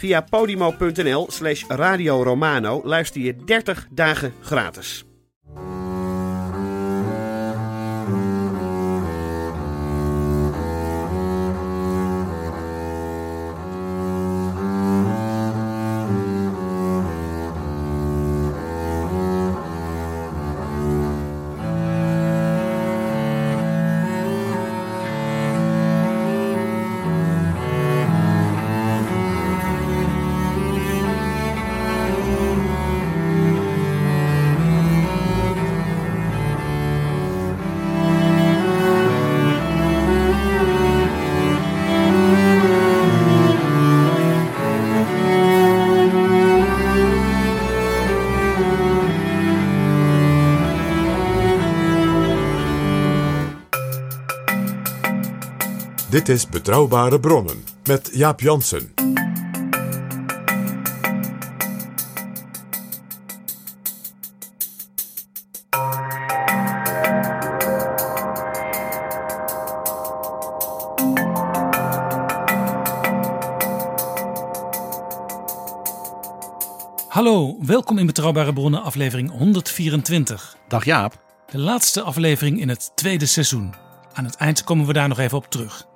Via podimo.nl slash Radio Romano luister je 30 dagen gratis. Dit is Betrouwbare Bronnen met Jaap Jansen. Hallo, welkom in Betrouwbare Bronnen, aflevering 124. Dag Jaap. De laatste aflevering in het tweede seizoen. Aan het eind komen we daar nog even op terug.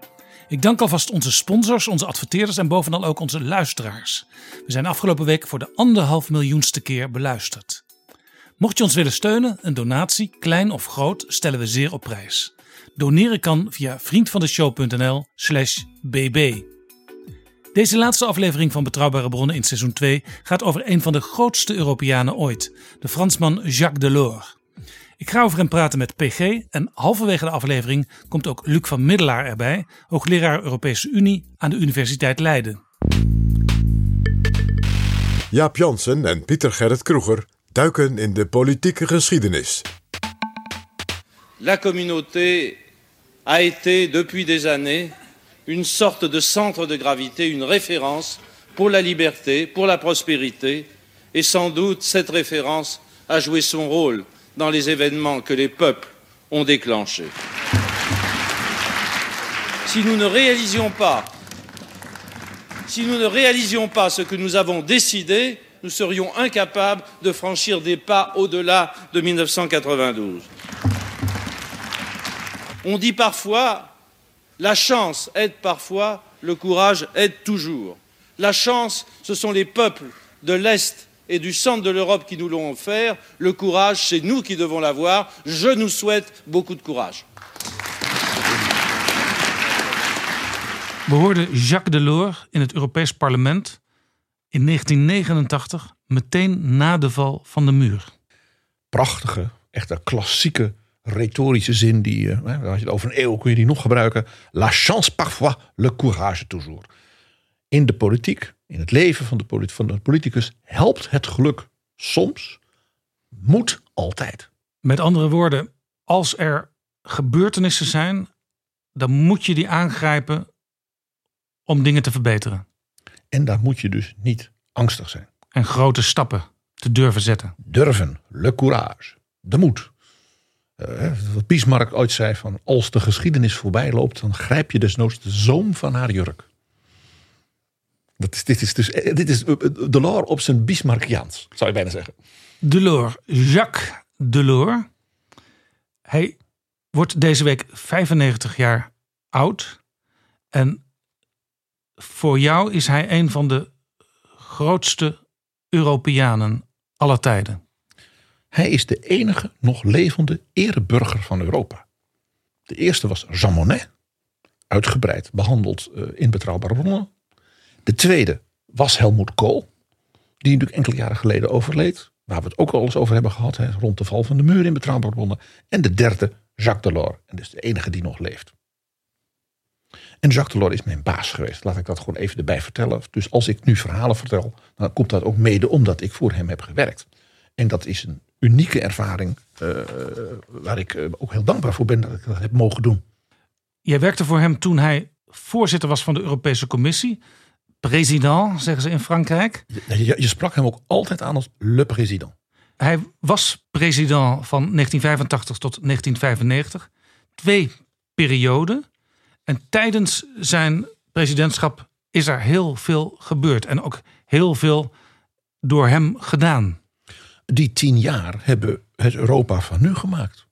Ik dank alvast onze sponsors, onze adverteerders en bovenal ook onze luisteraars. We zijn afgelopen week voor de anderhalf miljoenste keer beluisterd. Mocht je ons willen steunen, een donatie, klein of groot, stellen we zeer op prijs. Doneren kan via vriendvandeshow.nl slash bb. Deze laatste aflevering van Betrouwbare Bronnen in seizoen 2 gaat over een van de grootste Europeanen ooit, de Fransman Jacques Delors. Ik ga over hem praten met PG en halverwege de aflevering komt ook Luc van Middelaar erbij, hoogleraar Europese Unie aan de Universiteit Leiden. Jaap Jansen en Pieter Gerrit Kroeger duiken in de politieke geschiedenis. la communauté a été depuis des années une sorte de centre de gravité, une référence pour la liberté, pour la prospérité, et sans doute cette référence a joué son rôle dans les événements que les peuples ont déclenchés. Si nous ne réalisions pas ce que nous avons décidé, nous serions incapables de franchir des pas au-delà de 1992. On dit parfois, la chance aide parfois, le courage aide toujours. La chance, ce sont les peuples de l'Est et du centre de l'Europe qui nous l'ont offert. Le courage, c'est nous qui devons l'avoir. Je nous souhaite beaucoup de courage. We hoorden Jacques Delors in het Europees Parlement in 1989, meteen na de val van de muur. Prachtige, echt een klassieke retorische zin. Die, eh, hè, als je het over een eeuw kun je die nog gebruiken. La chance parfois, le courage toujours. In de politiek, in het leven van de, polit- van de politicus, helpt het geluk soms, moet altijd. Met andere woorden, als er gebeurtenissen zijn, dan moet je die aangrijpen om dingen te verbeteren. En daar moet je dus niet angstig zijn. En grote stappen te durven zetten. Durven, le courage, de moed. Hè, wat Bismarck ooit zei van als de geschiedenis voorbij loopt, dan grijp je desnoods de zoom van haar jurk. Dat is, dit is dus eh, dit is eh, eh, Delors op zijn Bismarckiaans, zou je bijna zeggen. Delors, Jacques Delors. Hij wordt deze week 95 jaar oud. En voor jou is hij een van de grootste Europeanen aller tijden. Hij is de enige nog levende ereburger van Europa. De eerste was Jean Monnet, uitgebreid behandeld in betrouwbare bronnen. De tweede was Helmoet Kool, die natuurlijk enkele jaren geleden overleed. Waar we het ook al eens over hebben gehad, hè, rond de val van de muur in betrouwbare bronnen. En de derde, Jacques Delors, en dus de enige die nog leeft. En Jacques Delors is mijn baas geweest. Laat ik dat gewoon even erbij vertellen. Dus als ik nu verhalen vertel, dan komt dat ook mede omdat ik voor hem heb gewerkt. En dat is een unieke ervaring uh, waar ik eh, ook heel dankbaar voor ben dat ik dat heb mogen doen. Jij werkte voor hem toen hij voorzitter was van de Europese Commissie. President, zeggen ze in Frankrijk. Je, je, je sprak hem ook altijd aan als le président. Hij was president van 1985 tot 1995. Twee perioden. En tijdens zijn presidentschap is er heel veel gebeurd. En ook heel veel door hem gedaan. Die tien jaar hebben het Europa van nu gemaakt.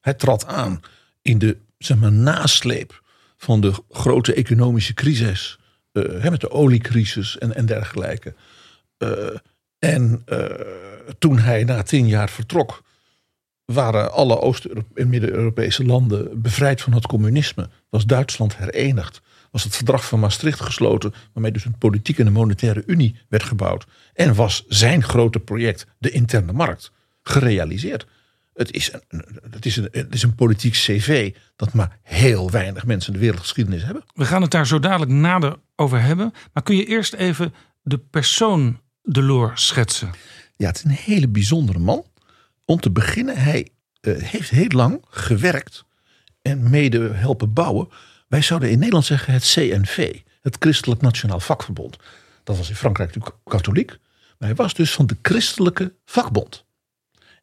Hij trad aan in de zeg maar, nasleep van de grote economische crisis. Uh, met de oliecrisis en, en dergelijke. Uh, en uh, toen hij na tien jaar vertrok, waren alle Oost- en Midden-Europese landen bevrijd van het communisme. Was Duitsland herenigd. Was het verdrag van Maastricht gesloten, waarmee dus een politieke en een monetaire unie werd gebouwd. En was zijn grote project, de interne markt, gerealiseerd. Het is een, het is een, het is een politiek cv dat maar heel weinig mensen in de wereldgeschiedenis hebben. We gaan het daar zo dadelijk nader over hebben. Maar kun je eerst even de persoon Delors schetsen? Ja, het is een hele bijzondere man. Om te beginnen, hij uh, heeft heel lang gewerkt en mede helpen bouwen. Wij zouden in Nederland zeggen het CNV, het Christelijk Nationaal Vakverbond. Dat was in Frankrijk natuurlijk katholiek. Maar hij was dus van de Christelijke Vakbond.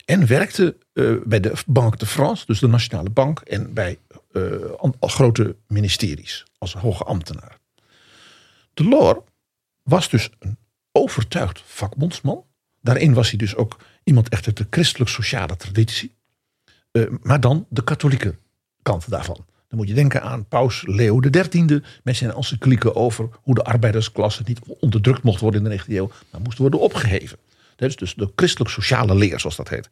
En werkte uh, bij de Banque de France, dus de Nationale Bank, en bij uh, grote ministeries als hoge ambtenaar. Delors was dus een overtuigd vakbondsman. Daarin was hij dus ook iemand echt uit de christelijk-sociale traditie. Uh, maar dan de katholieke kant daarvan. Dan moet je denken aan paus Leo XIII met zijn encyclieken over hoe de arbeidersklasse niet onderdrukt mocht worden in de 19e eeuw, maar moest worden opgeheven. Dat is dus de christelijk-sociale leer, zoals dat heet.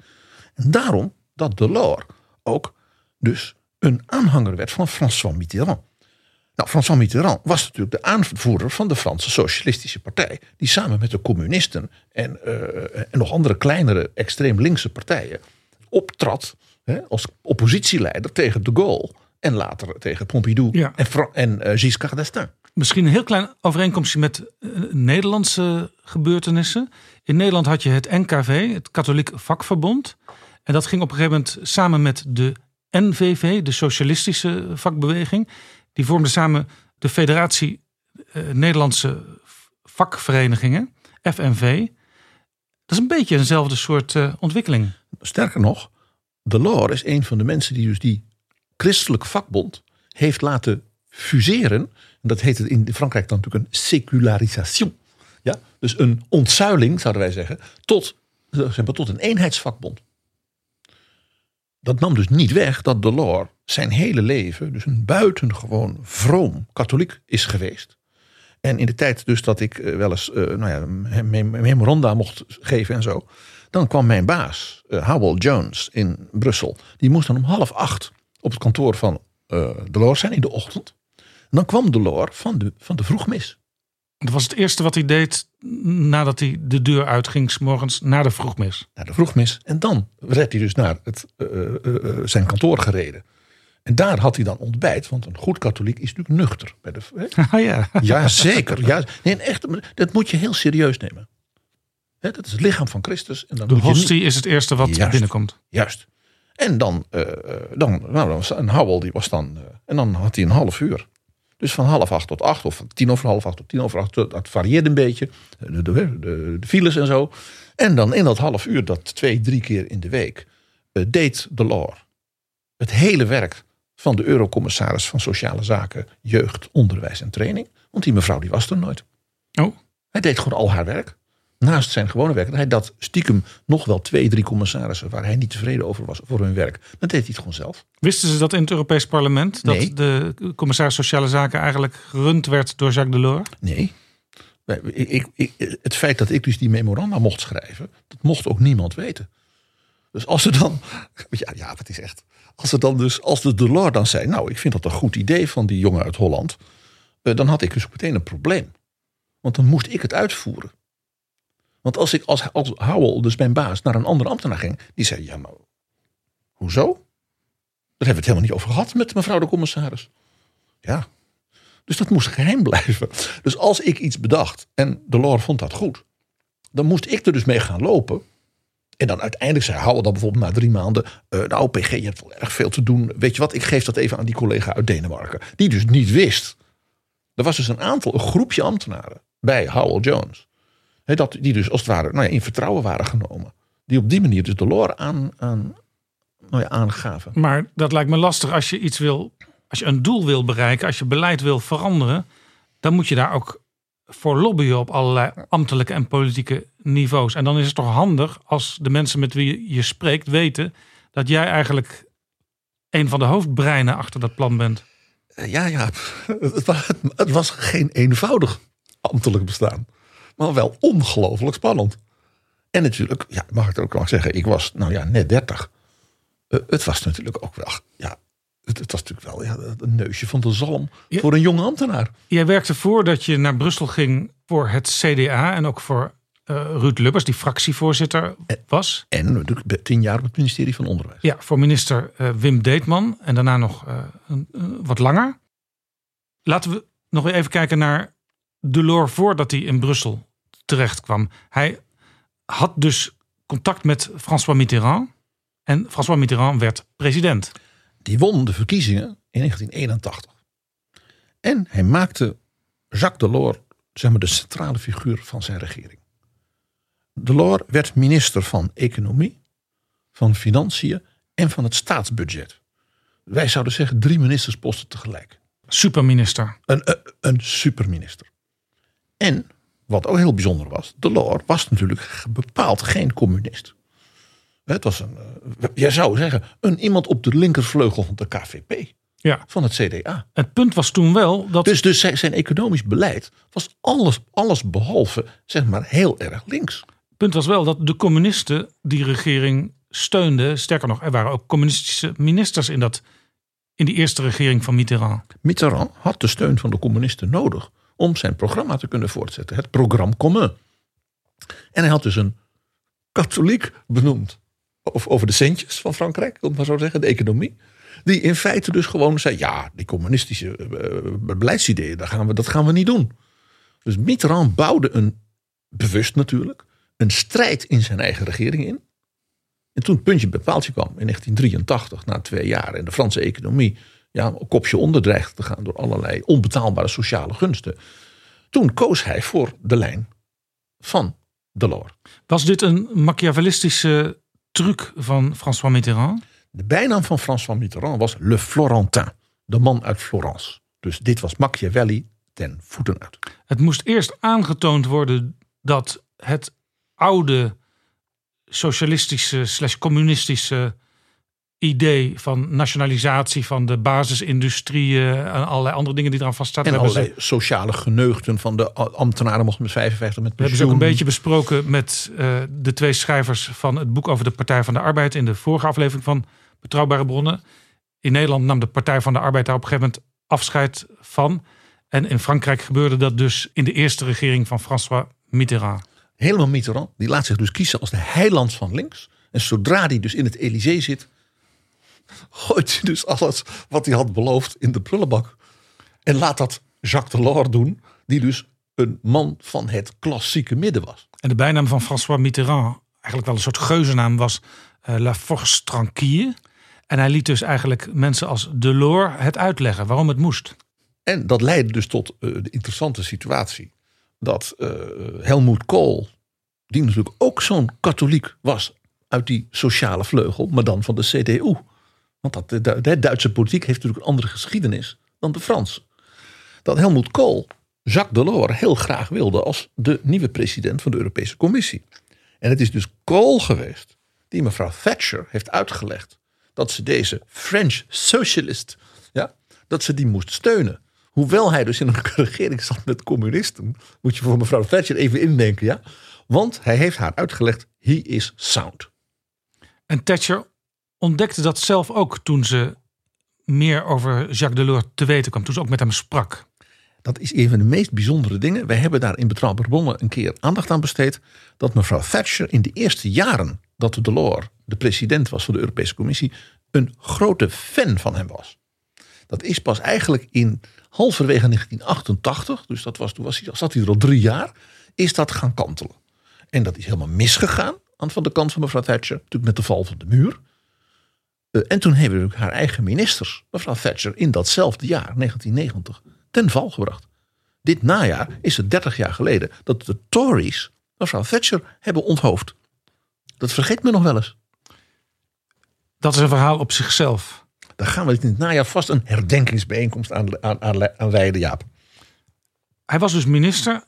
En daarom dat Delors ook dus een aanhanger werd van François Mitterrand. Nou, François Mitterrand was natuurlijk de aanvoerder van de Franse Socialistische Partij. Die samen met de communisten en, uh, en nog andere kleinere extreem linkse partijen optrad hè, als oppositieleider tegen de Gaulle. En later tegen Pompidou ja. en, en uh, Giscard d'Estaing. Misschien een heel klein overeenkomstje met uh, Nederlandse gebeurtenissen. In Nederland had je het NKV, het Katholiek Vakverbond. En dat ging op een gegeven moment samen met de NVV, de Socialistische Vakbeweging. Die vormden samen de Federatie uh, Nederlandse Vakverenigingen, FNV. Dat is een beetje eenzelfde soort uh, ontwikkeling. Sterker nog, Delors is een van de mensen die dus die christelijk vakbond heeft laten fuseren. En dat heet het in Frankrijk dan natuurlijk een secularisation. Dus een ontzuiling, zouden wij zeggen, tot, zeg maar, tot een eenheidsvakbond. Dat nam dus niet weg dat Delors zijn hele leven dus een buitengewoon vroom katholiek is geweest. En in de tijd dus dat ik wel eens uh, nou ja, memoranda mocht geven en zo. Dan kwam mijn baas, Howell Jones in Brussel. Die moest dan om half acht op het kantoor van uh, Delors zijn in de ochtend. En dan kwam Delors van de, van de vroegmis. Dat was het eerste wat hij deed nadat hij de deur uitging, s morgens naar de vroegmis. Naar de vroegmis. En dan werd hij dus naar het, uh, uh, zijn kantoor gereden. En daar had hij dan ontbijt, want een goed katholiek is natuurlijk nuchter. Bij de, ah, ja. ja, zeker. Ja, nee, echt, dat moet je heel serieus nemen. Hè, dat is het lichaam van Christus. En dan de hostie is het eerste wat juist, binnenkomt. Juist. En dan, uh, dan nou, was een Howell, die was dan, en dan had hij een half uur. Dus van half acht tot acht, of tien over half acht tot tien over acht, dat varieerde een beetje. De, de, de, de files en zo. En dan in dat half uur, dat twee, drie keer in de week, uh, deed Delors het hele werk van de Eurocommissaris van Sociale Zaken, Jeugd, Onderwijs en Training. Want die mevrouw die was er nooit. Oh. Hij deed gewoon al haar werk naast zijn gewone werk, hij dat stiekem nog wel twee, drie commissarissen waar hij niet tevreden over was voor hun werk. Dan deed hij het gewoon zelf. Wisten ze dat in het Europees Parlement? Dat Nee. de commissaris Sociale Zaken eigenlijk gerund werd door Jacques Delors? Nee. Ik, ik, ik, het feit dat ik dus die memoranda mocht schrijven, dat mocht ook niemand weten. Dus als ze dan, ja, ja, het is echt. Als ze dan dus, als de Delors dan zei, nou, ik vind dat een goed idee van die jongen uit Holland, eh, dan had ik dus meteen een probleem. Want dan moest ik het uitvoeren. Want als ik als, als Howell, dus mijn baas, naar een andere ambtenaar ging, die zei, ja, maar hoezo? Daar hebben we het helemaal niet over gehad met mevrouw de commissaris. Ja, dus dat moest geheim blijven. Dus als ik iets bedacht en Delors vond dat goed, dan moest ik er dus mee gaan lopen. En dan uiteindelijk zei Howell dan bijvoorbeeld na drie maanden... Uh, nou PG, je hebt wel erg veel te doen. Weet je wat, ik geef dat even aan die collega uit Denemarken. Die dus niet wist. Er was dus een aantal, een groepje ambtenaren bij Howell Jones. Dat, die dus als het ware nou ja, in vertrouwen waren genomen. Die op die manier dus Delors aan, aan, nou ja, aangaven. Maar dat lijkt me lastig als je iets wil... Als je een doel wil bereiken, als je beleid wil veranderen... dan moet je daar ook voor lobbyen op allerlei ambtelijke en politieke niveaus. En dan is het toch handig als de mensen met wie je spreekt weten dat jij eigenlijk een van de hoofdbreinen achter dat plan bent. Eh, ja, ja, het was, het was geen eenvoudig ambtelijk bestaan, maar wel ongelooflijk spannend. En natuurlijk, ja, mag ik ook nog zeggen, ik was nou ja, net 30. Uh, het was natuurlijk ook wel ja, het, het, was natuurlijk wel ja, een neusje van de zalm voor een jonge ambtenaar. Jij werkte voordat je naar Brussel ging voor het CDA en ook voor uh, Ruud Lubbers, die fractievoorzitter was. En natuurlijk tien jaar op het ministerie van Onderwijs. Ja, voor minister uh, Wim Deetman en daarna nog wat langer. Laten we nog even kijken naar Delors voordat hij in Brussel terecht kwam. Hij had dus contact met François Mitterrand. En François Mitterrand werd president. Die won de verkiezingen in 1981. En hij maakte Jacques Delors zeg maar, de centrale figuur van zijn regering. Delors werd minister van Economie, van Financiën en van het staatsbudget. Wij zouden zeggen drie ministersposten tegelijk. Superminister. Een, een, een superminister. En wat ook heel bijzonder was, Delors was natuurlijk bepaald geen communist. Het was een, uh, jij zou zeggen, een iemand op de linkervleugel van de KVP. Ja. Van het CDA. Het punt was toen wel dat. Dus, dus zijn, economisch beleid was alles, alles behalve, zeg maar, heel erg links. Het punt was wel dat de communisten die regering steunden. Sterker nog, er waren ook communistische ministers in, dat, in die eerste regering van Mitterrand. Mitterrand had de steun van de communisten nodig om zijn programma te kunnen voortzetten. Het programma Commun. En hij had dus een katholiek benoemd over de centjes van Frankrijk, om maar zo te zeggen, de economie. Die in feite dus gewoon zei: ja, die communistische uh, beleidsideeën, dat gaan, we, dat gaan we niet doen. Dus Mitterrand bouwde een, bewust natuurlijk, een strijd in zijn eigen regering in. En toen het puntje bij paaltje kwam in 1983, na twee jaar, en de Franse economie ja, een kopje onder dreigde te gaan door allerlei onbetaalbare sociale gunsten. Toen koos hij voor de lijn van Delors. Was dit een Machiavellistische truc van François Mitterrand? De bijnaam van François Mitterrand was Le Florentin, de man uit Florence. Dus dit was Machiavelli ten voeten uit. Het moest eerst aangetoond worden dat het oude socialistische slash communistische idee van nationalisatie van de basisindustrieën en allerlei andere dingen die eraan vaststaan. En allerlei sociale geneugten van de ambtenaren mochten met 55 met pensioen. We hebben ze ook een beetje besproken met uh, de twee schrijvers van het boek over de Partij van de Arbeid in de vorige aflevering van Betrouwbare Bronnen. In Nederland nam de Partij van de Arbeid daar op een gegeven moment afscheid van. En in Frankrijk gebeurde dat dus in de eerste regering van François Mitterrand. Helemaal Mitterrand, die laat zich dus kiezen als de heiland van links. En zodra die dus in het Elysée zit, gooit hij dus alles wat hij had beloofd in de prullenbak. En laat dat Jacques Delors doen, die dus een man van het klassieke midden was. En de bijnaam van François Mitterrand, eigenlijk wel een soort geuzennaam, was uh, La Force Tranquille. En hij liet dus eigenlijk mensen als Delors het uitleggen waarom het moest. En dat leidde dus tot uh, de interessante situatie dat uh, Helmoet Kool, die natuurlijk ook zo'n katholiek was uit die sociale vleugel, maar dan van de CDU. Want dat, de, de Duitse politiek heeft natuurlijk een andere geschiedenis dan de Franse. Dat Helmut Kool Jacques Delors heel graag wilde als de nieuwe president van de Europese Commissie. En het is dus Kool geweest die mevrouw Thatcher heeft uitgelegd dat ze deze French socialist, ja, dat ze die moest steunen. Hoewel hij dus in een regering zat met communisten, moet je voor mevrouw Thatcher even indenken, ja. Want hij heeft haar uitgelegd, he is sound. En Thatcher ontdekte dat zelf ook toen ze meer over Jacques Delors te weten kwam. Toen ze ook met hem sprak. Dat is een van de meest bijzondere dingen. Wij hebben daar in Betrouwbare Bronnen een keer aandacht aan besteed. Dat mevrouw Thatcher in de eerste jaren dat Delors de president was van de Europese Commissie. een grote fan van hem was. Dat is pas eigenlijk in halverwege 1988. Dus dat was, toen was hij, zat hij er al drie jaar. Is dat gaan kantelen. En dat is helemaal misgegaan aan van de kant van mevrouw Thatcher. Natuurlijk met de val van de muur. Eh, en toen hebben we haar eigen ministers, mevrouw Thatcher, in datzelfde jaar, 1990, ten val gebracht. Dit najaar is het 30 jaar geleden dat de Tories mevrouw Thatcher hebben onthoofd. Dat vergeet me nog wel eens. Dat is een verhaal op zichzelf. Daar gaan we in het najaar vast een herdenkingsbijeenkomst aan, aan, aan, aan wijden, Jaap. Hij was dus minister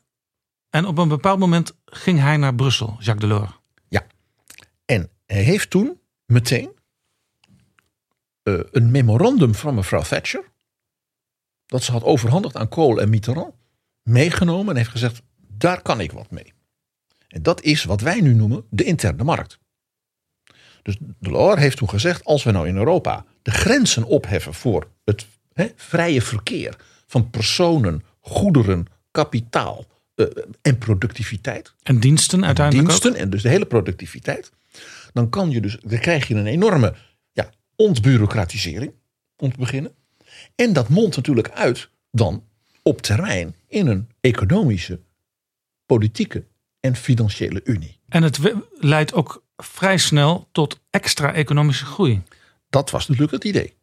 en op een bepaald moment ging hij naar Brussel, Jacques Delors. Ja, en hij heeft toen meteen uh, een memorandum van mevrouw Thatcher, dat ze had overhandigd aan Kool en Mitterrand, meegenomen en heeft gezegd: daar kan ik wat mee. En dat is wat wij nu noemen de interne markt. Dus Delors heeft toen gezegd: als we nou in Europa de grenzen opheffen voor het vrije verkeer van personen, goederen, kapitaal uh, en productiviteit. En diensten uiteindelijk. Diensten en dus de hele productiviteit. Dan, kan je dus, dan krijg je een enorme ontbureaucratisering, om te beginnen. En dat mondt natuurlijk uit dan op termijn in een economische, politieke en financiële unie. En het leidt ook vrij snel tot extra economische groei. Dat was natuurlijk het idee.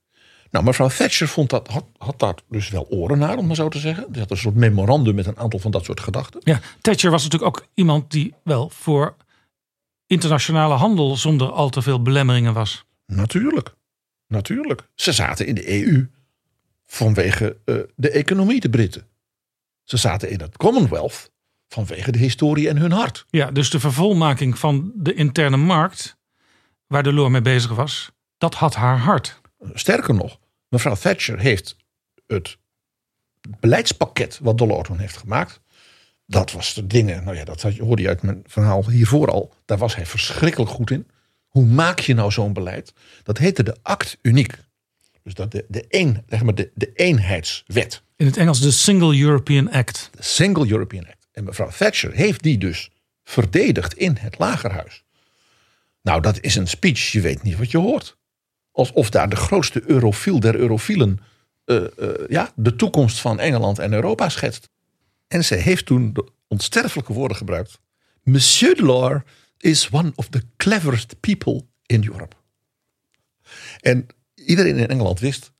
Nou, mevrouw Thatcher vond dat, had, had daar dus wel oren naar, om maar zo te zeggen. Ze had een soort memorandum met een aantal van dat soort gedachten. Ja, Thatcher was natuurlijk ook iemand die wel voor internationale handel zonder al te veel belemmeringen was. Natuurlijk, natuurlijk. Ze zaten in de EU vanwege uh, de economie, de Britten. Ze zaten in het Commonwealth vanwege de historie en hun hart. Ja, dus de vervolmaking van de interne markt, waar de Loor mee bezig was, dat had haar hart. Sterker nog, mevrouw Thatcher heeft het beleidspakket wat Delors toen heeft gemaakt. Dat was de dingen, nou ja, dat hoorde je uit mijn verhaal hiervoor al. Daar was hij verschrikkelijk goed in. Hoe maak je nou zo'n beleid? Dat heette de Act Uniek. Dus dat de, de, een, zeg maar de, de eenheidswet. In het Engels de Single European Act. De Single European Act. En mevrouw Thatcher heeft die dus verdedigd in het lagerhuis. Nou, dat is een speech, je weet niet wat je hoort. Alsof daar de grootste eurofiel der eurofielen uh, uh, ja, de toekomst van Engeland en Europa schetst. En ze heeft toen de onsterfelijke woorden gebruikt. Monsieur Delors is one of the cleverest people in Europe. En iedereen in Engeland wist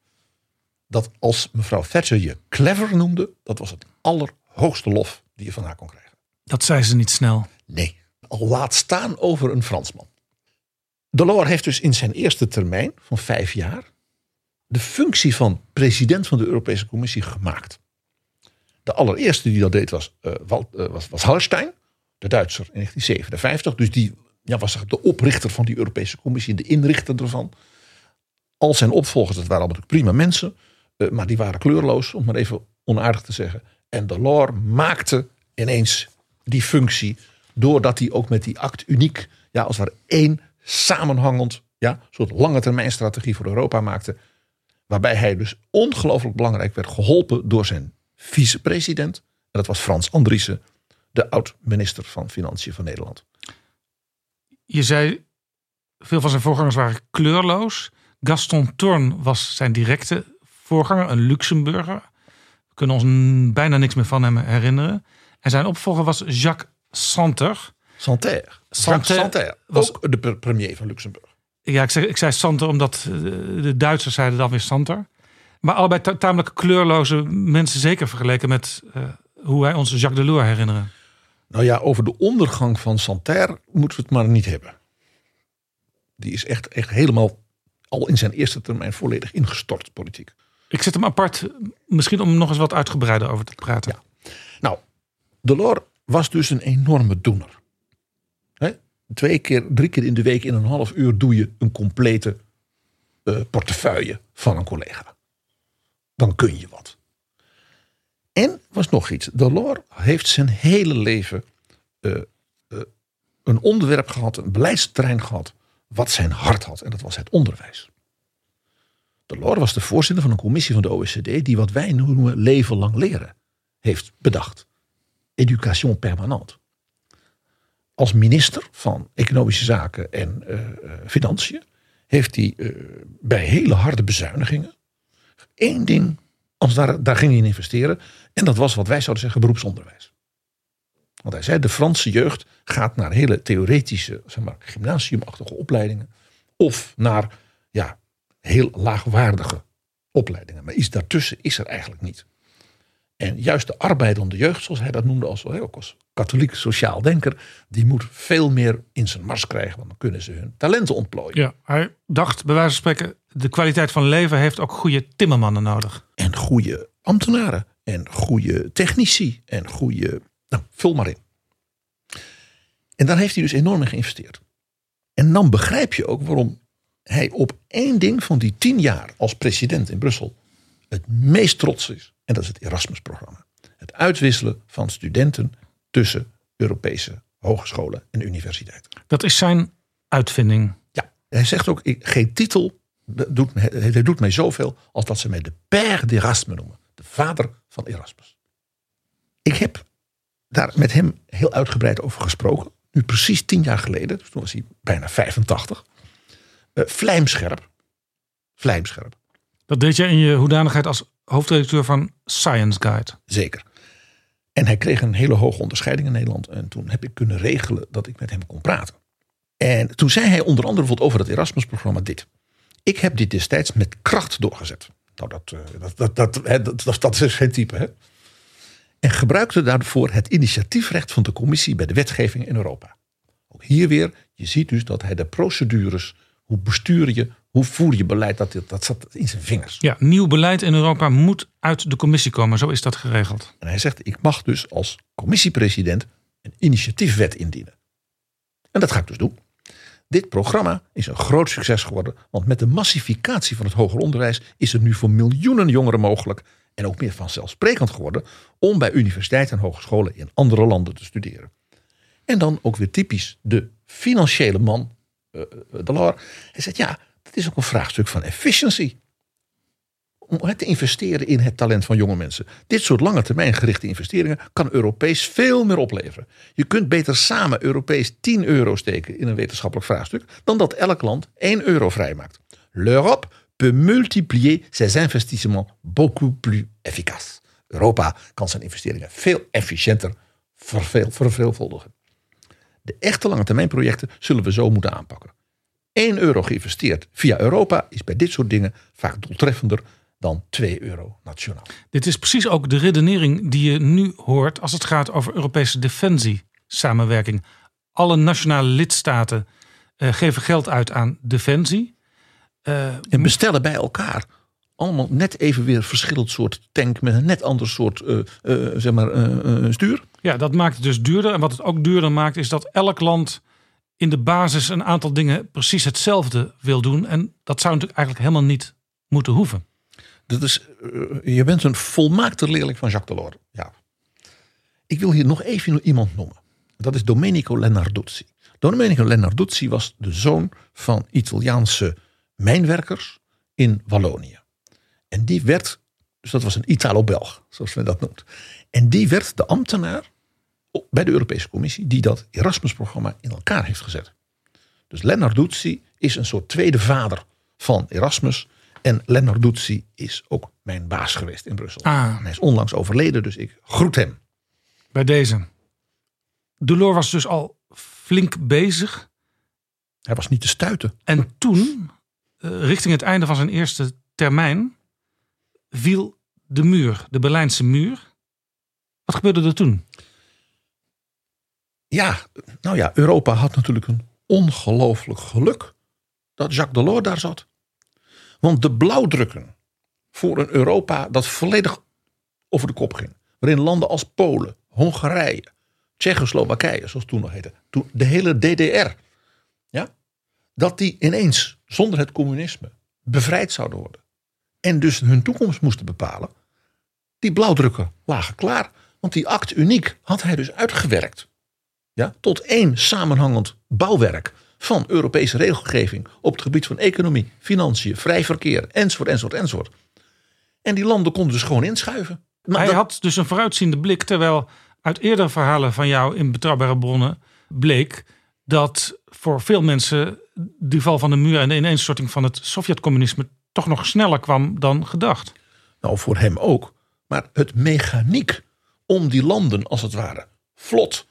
dat als mevrouw Thatcher je clever noemde, dat was het allerhoogste lof die je van haar kon krijgen. Dat zei ze niet snel. Nee, al laat staan over een Fransman. Delors heeft dus in zijn eerste termijn van vijf jaar de functie van president van de Europese Commissie gemaakt. De allereerste die dat deed was, uh, was, was Hallstein, de Duitser in 1957. Dus die ja, was de oprichter van die Europese Commissie de inrichter ervan. Al zijn opvolgers, dat waren allemaal prima mensen, uh, maar die waren kleurloos, om maar even onaardig te zeggen. En Delors maakte ineens die functie doordat hij ook met die act uniek, ja, als het één samenhangend, ja, soort lange termijn strategie voor Europa maakte. Waarbij hij dus ongelooflijk belangrijk werd geholpen door zijn vicepresident. En dat was Frans Andriessen, de oud-minister van Financiën van Nederland. Je zei, veel van zijn voorgangers waren kleurloos. Gaston Thorn was zijn directe voorganger, een Luxemburger. We kunnen ons bijna niks meer van hem herinneren. En zijn opvolger was Jacques Santer. Santerre, Santerre was ook de premier van Luxemburg. Ja, ik, zeg, ik zei Santer omdat eh, de Duitsers zeiden dan weer Santer. Maar allebei tamelijk kleurloze mensen, zeker vergeleken met uh, hoe wij onze Jacques Delors herinneren. Nou ja, over de ondergang van Santerre moeten we het maar niet hebben. Die is echt, echt helemaal al in zijn eerste termijn volledig ingestort, politiek. Ik zet hem apart, misschien om nog eens wat uitgebreider over te praten. Ja. Nou, Delors was dus een enorme doener. Twee keer, drie keer in de week in een half uur doe je een complete uh, portefeuille van een collega. Dan kun je wat. En was nog iets. Delors heeft zijn hele leven uh, uh, een onderwerp gehad, een beleidsterrein gehad, wat zijn hart had. En dat was het onderwijs. Delors was de voorzitter van een commissie van de OECD die wat wij noemen leven lang leren heeft bedacht. Education permanente. Als minister van Economische Zaken en uh, Financiën heeft hij bij hele harde bezuinigingen één ding, als daar, daar ging hij in investeren. En dat was wat wij zouden zeggen beroepsonderwijs. Want hij zei, de Franse jeugd gaat naar hele theoretische, zeg maar, gymnasiumachtige opleidingen. Of naar, ja, heel laagwaardige opleidingen. Maar iets daartussen is er eigenlijk niet. En juist de arbeidende jeugd, zoals hij dat noemde, als, ook als katholiek sociaal denker, die moet veel meer in zijn mars krijgen, want dan kunnen ze hun talenten ontplooien. Ja, hij dacht, bij wijze van spreken, de kwaliteit van leven heeft ook goede timmermannen nodig. En goede ambtenaren, en goede technici, en goede. Nou, vul maar in. En daar heeft hij dus enorm in geïnvesteerd. En dan begrijp je ook waarom hij op één ding van die tien jaar als president in Brussel het meest trots is. En dat is het Erasmus-programma. Het uitwisselen van studenten tussen Europese hogescholen en universiteiten. Dat is zijn uitvinding. Ja, hij zegt ook, geen titel doet, hij doet mij zoveel als dat ze mij de père d'Erasmus noemen. De vader van Erasmus. Ik heb daar met hem heel uitgebreid over gesproken. Nu precies tien jaar geleden, dus toen was hij bijna 85. Uh, vlijmscherp. Vlijmscherp. Dat deed je in je hoedanigheid als hoofdredacteur van Science Guide. Zeker. En hij kreeg een hele hoge onderscheiding in Nederland. En toen heb ik kunnen regelen dat ik met hem kon praten. En toen zei hij onder andere bijvoorbeeld over het Erasmus-programma dit. Ik heb dit destijds met kracht doorgezet. Nou, dat, eh, dat, dat, dat, dat, is geen type. Hè? En gebruikte daarvoor het initiatiefrecht van de commissie bij de wetgeving in Europa. Ook hier weer, je ziet dus dat hij de procedures, hoe bestuur je, hoe voer je beleid, dat, dat zat in zijn vingers. Ja, nieuw beleid in Europa moet uit de commissie komen, zo is dat geregeld. En hij zegt, ik mag dus als commissiepresident een initiatiefwet indienen. En dat ga ik dus doen. Dit programma is een groot succes geworden, want met de massificatie van het hoger onderwijs is het nu voor miljoenen jongeren mogelijk en ook meer vanzelfsprekend geworden om bij universiteiten en hogescholen in andere landen te studeren. En dan ook weer typisch de financiële man, uh, Delors. Hij zegt ja, het is ook een vraagstuk van efficiency. Om te investeren in het talent van jonge mensen. Dit soort lange termijn gerichte investeringen kan Europees veel meer opleveren. Je kunt beter samen Europees 10 euro steken in een wetenschappelijk vraagstuk. dan dat elk land 1 euro vrijmaakt. L'Europe peut multiplier ses investissements beaucoup plus efficace. Europa kan zijn investeringen veel efficiënter verveelvuldigen. De echte lange termijn projecten zullen we zo moeten aanpakken. 1 euro geïnvesteerd via Europa is bij dit soort dingen vaak doeltreffender dan 2 euro nationaal. Dit is precies ook de redenering die je nu hoort als het gaat over Europese defensie-samenwerking. Alle nationale lidstaten uh, geven geld uit aan defensie. Uh, en bestellen bij elkaar allemaal net even weer verschillend soort tank met een net ander soort uh, zeg maar, stuur. Ja, dat maakt het dus duurder. En wat het ook duurder maakt is dat elk land in de basis een aantal dingen precies hetzelfde wil doen. En dat zou natuurlijk eigenlijk helemaal niet moeten hoeven. Dat is, uh, je bent een volmaakte leerling van Jacques Delors. Ja. Ik wil hier nog even iemand noemen. Dat is Domenico Lennarduzzi. Domenico Lennarduzzi was de zoon van Italiaanse mijnwerkers in Wallonië. En die werd, dus dat was een Italo-Belg, zoals men dat noemt. En die werd de ambtenaar bij de Europese Commissie die dat Erasmus-programma in elkaar heeft gezet. Dus Lennarduzzi is een soort tweede vader van Erasmus. En Lennarduzzi is ook mijn baas geweest in Brussel. Ah. hij is onlangs overleden, dus ik groet hem. Bij deze. Delors was dus al flink bezig. Hij was niet te stuiten. En toen, eh, richting het einde van zijn eerste termijn, viel de muur, de Berlijnse muur. Wat gebeurde er toen? Ja, nou ja, Europa had natuurlijk een ongelooflijk geluk dat Jacques Delors daar zat. Want de blauwdrukken voor een Europa dat volledig over de kop ging. Waarin landen als Polen, Hongarije, Tsjechoslowakije, zoals toen nog heette. Toen de hele DDR. Ja, dat die ineens zonder het communisme bevrijd zouden worden. En dus hun toekomst moesten bepalen. Die blauwdrukken lagen klaar. Want die act uniek had hij dus uitgewerkt ja, tot één samenhangend bouwwerk van Europese regelgeving op het gebied van economie, financiën, vrij verkeer, enzovoort, enzovoort, enzovoort. En die landen konden dus gewoon inschuiven. Maar Hij had dus een vooruitziende blik, terwijl uit eerdere verhalen van jou in betrouwbare bronnen bleek dat voor veel mensen die val van de muur en de ineenstorting van het Sovjet-communisme toch nog sneller kwam dan gedacht. Nou, voor hem ook. Maar het mechaniek om die landen, als het ware, vlot,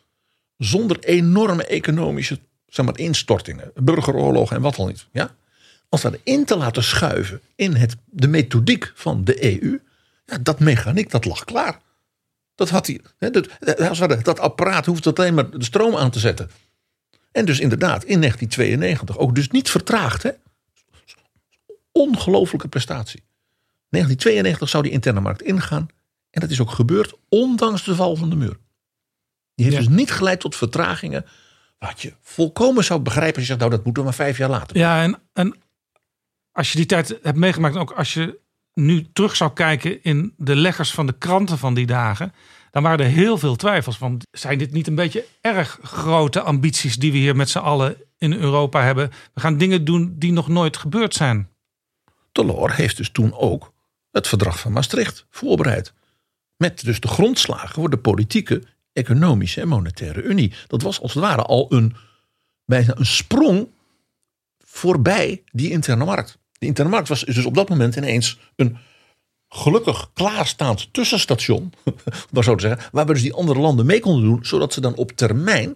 zonder enorme economische zeg maar, instortingen, burgeroorlogen en wat al niet. Ja? Als dat in te laten schuiven in het, de methodiek van de EU, ja, dat mechaniek dat lag klaar. Dat had hij. Hè, dat, dat apparaat hoeft alleen maar de stroom aan te zetten. En dus inderdaad, in 1992 ook dus niet vertraagd. Hè? Prestatie. 1992 zou die interne markt ingaan. En dat is ook gebeurd, ondanks de val van de muur. Die heeft dus niet geleid tot vertragingen. Wat je volkomen zou begrijpen als je zegt, nou dat moeten we maar vijf jaar later. Ja, en, en als je die tijd hebt meegemaakt, ook als je nu terug zou kijken in de leggers van de kranten van die dagen, dan waren er heel veel twijfels. van zijn dit niet een beetje erg grote ambities die we hier met z'n allen in Europa hebben? We gaan dingen doen die nog nooit gebeurd zijn. Delors heeft dus toen ook het verdrag van Maastricht voorbereid. Met dus de grondslagen voor de politieke, economische en monetaire unie. Dat was als het ware al een, bijna een sprong voorbij die interne markt. De interne markt was dus op dat moment ineens een gelukkig klaarstaand tussenstation, maar zo te zeggen, waar we dus die andere landen mee konden doen, zodat ze dan op termijn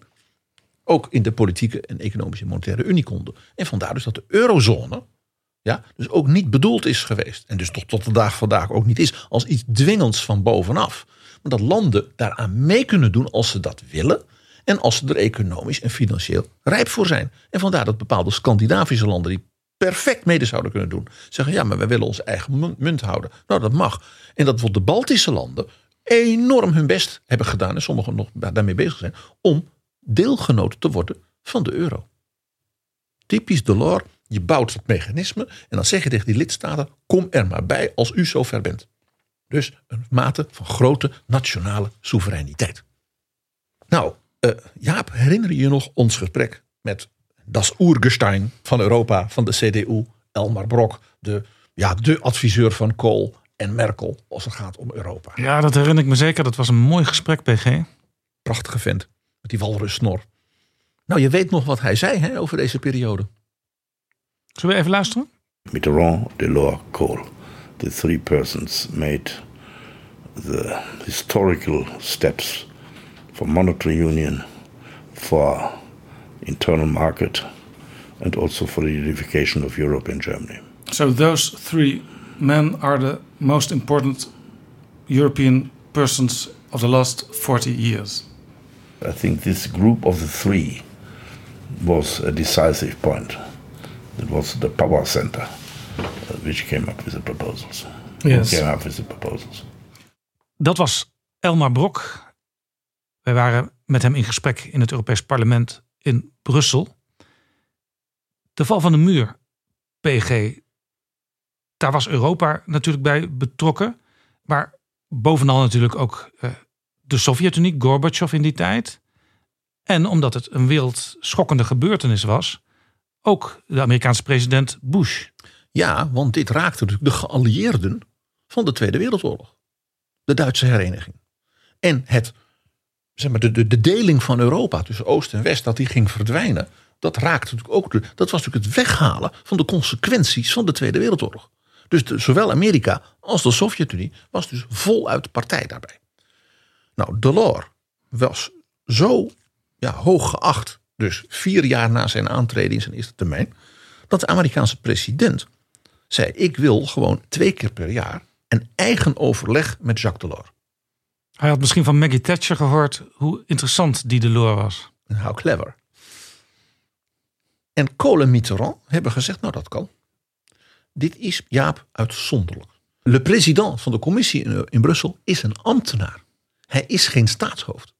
ook in de politieke en economische en monetaire unie konden. En vandaar dus dat de eurozone ja, dus ook niet bedoeld is geweest. En dus tot, tot de dag vandaag ook niet is als iets dwingends van bovenaf. Maar dat landen daaraan mee kunnen doen als ze dat willen. En als ze er economisch en financieel rijp voor zijn. En vandaar dat bepaalde Scandinavische landen die perfect mede zouden kunnen doen. Zeggen ja, maar wij willen onze eigen munt houden. Nou, dat mag. En dat bijvoorbeeld de Baltische landen enorm hun best hebben gedaan. En sommigen nog daarmee bezig zijn. Om deelgenoot te worden van de euro. Typisch Delors. Je bouwt het mechanisme. En dan zeg je tegen die lidstaten. Kom er maar bij als u zover bent. Dus een mate van grote nationale soevereiniteit. Nou, uh, Jaap, herinner je je nog ons gesprek met das Urgestein van Europa, van de CDU, Elmar Brok, de, ja, de adviseur van Kool en Merkel als het gaat om Europa. Ja, dat herinner ik me zeker. Dat was een mooi gesprek, PG. Prachtige vent, met die walrussnor. Nou, je weet nog wat hij zei hè, over deze periode. Zullen we even luisteren? Mitterrand, Delors, Kohl. The three persons made the historical steps for monetary union, for internal market and also for the unification of Europe and Germany. So those three men are the most important European persons of the last 40 years. I think this group of the three was a decisive point. It was the power center which came up with the proposals. Yes. Came up with the proposals. Dat was Elmar Brok. Wij waren met hem in gesprek in het Europees Parlement in Brussel. De val van de muur, PG, daar was Europa natuurlijk bij betrokken. Maar bovenal natuurlijk ook uh, de Sovjet-Unie, Gorbachev in die tijd. En omdat het een wereldschokkende gebeurtenis was, ook de Amerikaanse president Bush. Ja, want dit raakte natuurlijk de geallieerden van de Tweede Wereldoorlog. De Duitse hereniging. En het zeg maar, de, de, de deling van Europa tussen Oost en West, dat die ging verdwijnen. Dat raakte natuurlijk ook. De, dat was natuurlijk het weghalen van de consequenties van de Tweede Wereldoorlog. Dus zowel Amerika als de Sovjet-Unie was dus voluit partij daarbij. Nou, Delors was zo ja, hoog geacht, dus vier jaar na zijn aantreden in zijn eerste termijn, dat de Amerikaanse president zei: Ik wil gewoon twee keer per jaar een eigen overleg met Jacques Delors. Hij had misschien van Maggie Thatcher gehoord hoe interessant die Delors was. How clever. En Kohl en Mitterrand hebben gezegd, nou dat kan. Dit is Jaap uitzonderlijk. De president van de commissie in, in Brussel is een ambtenaar. Hij is geen staatshoofd.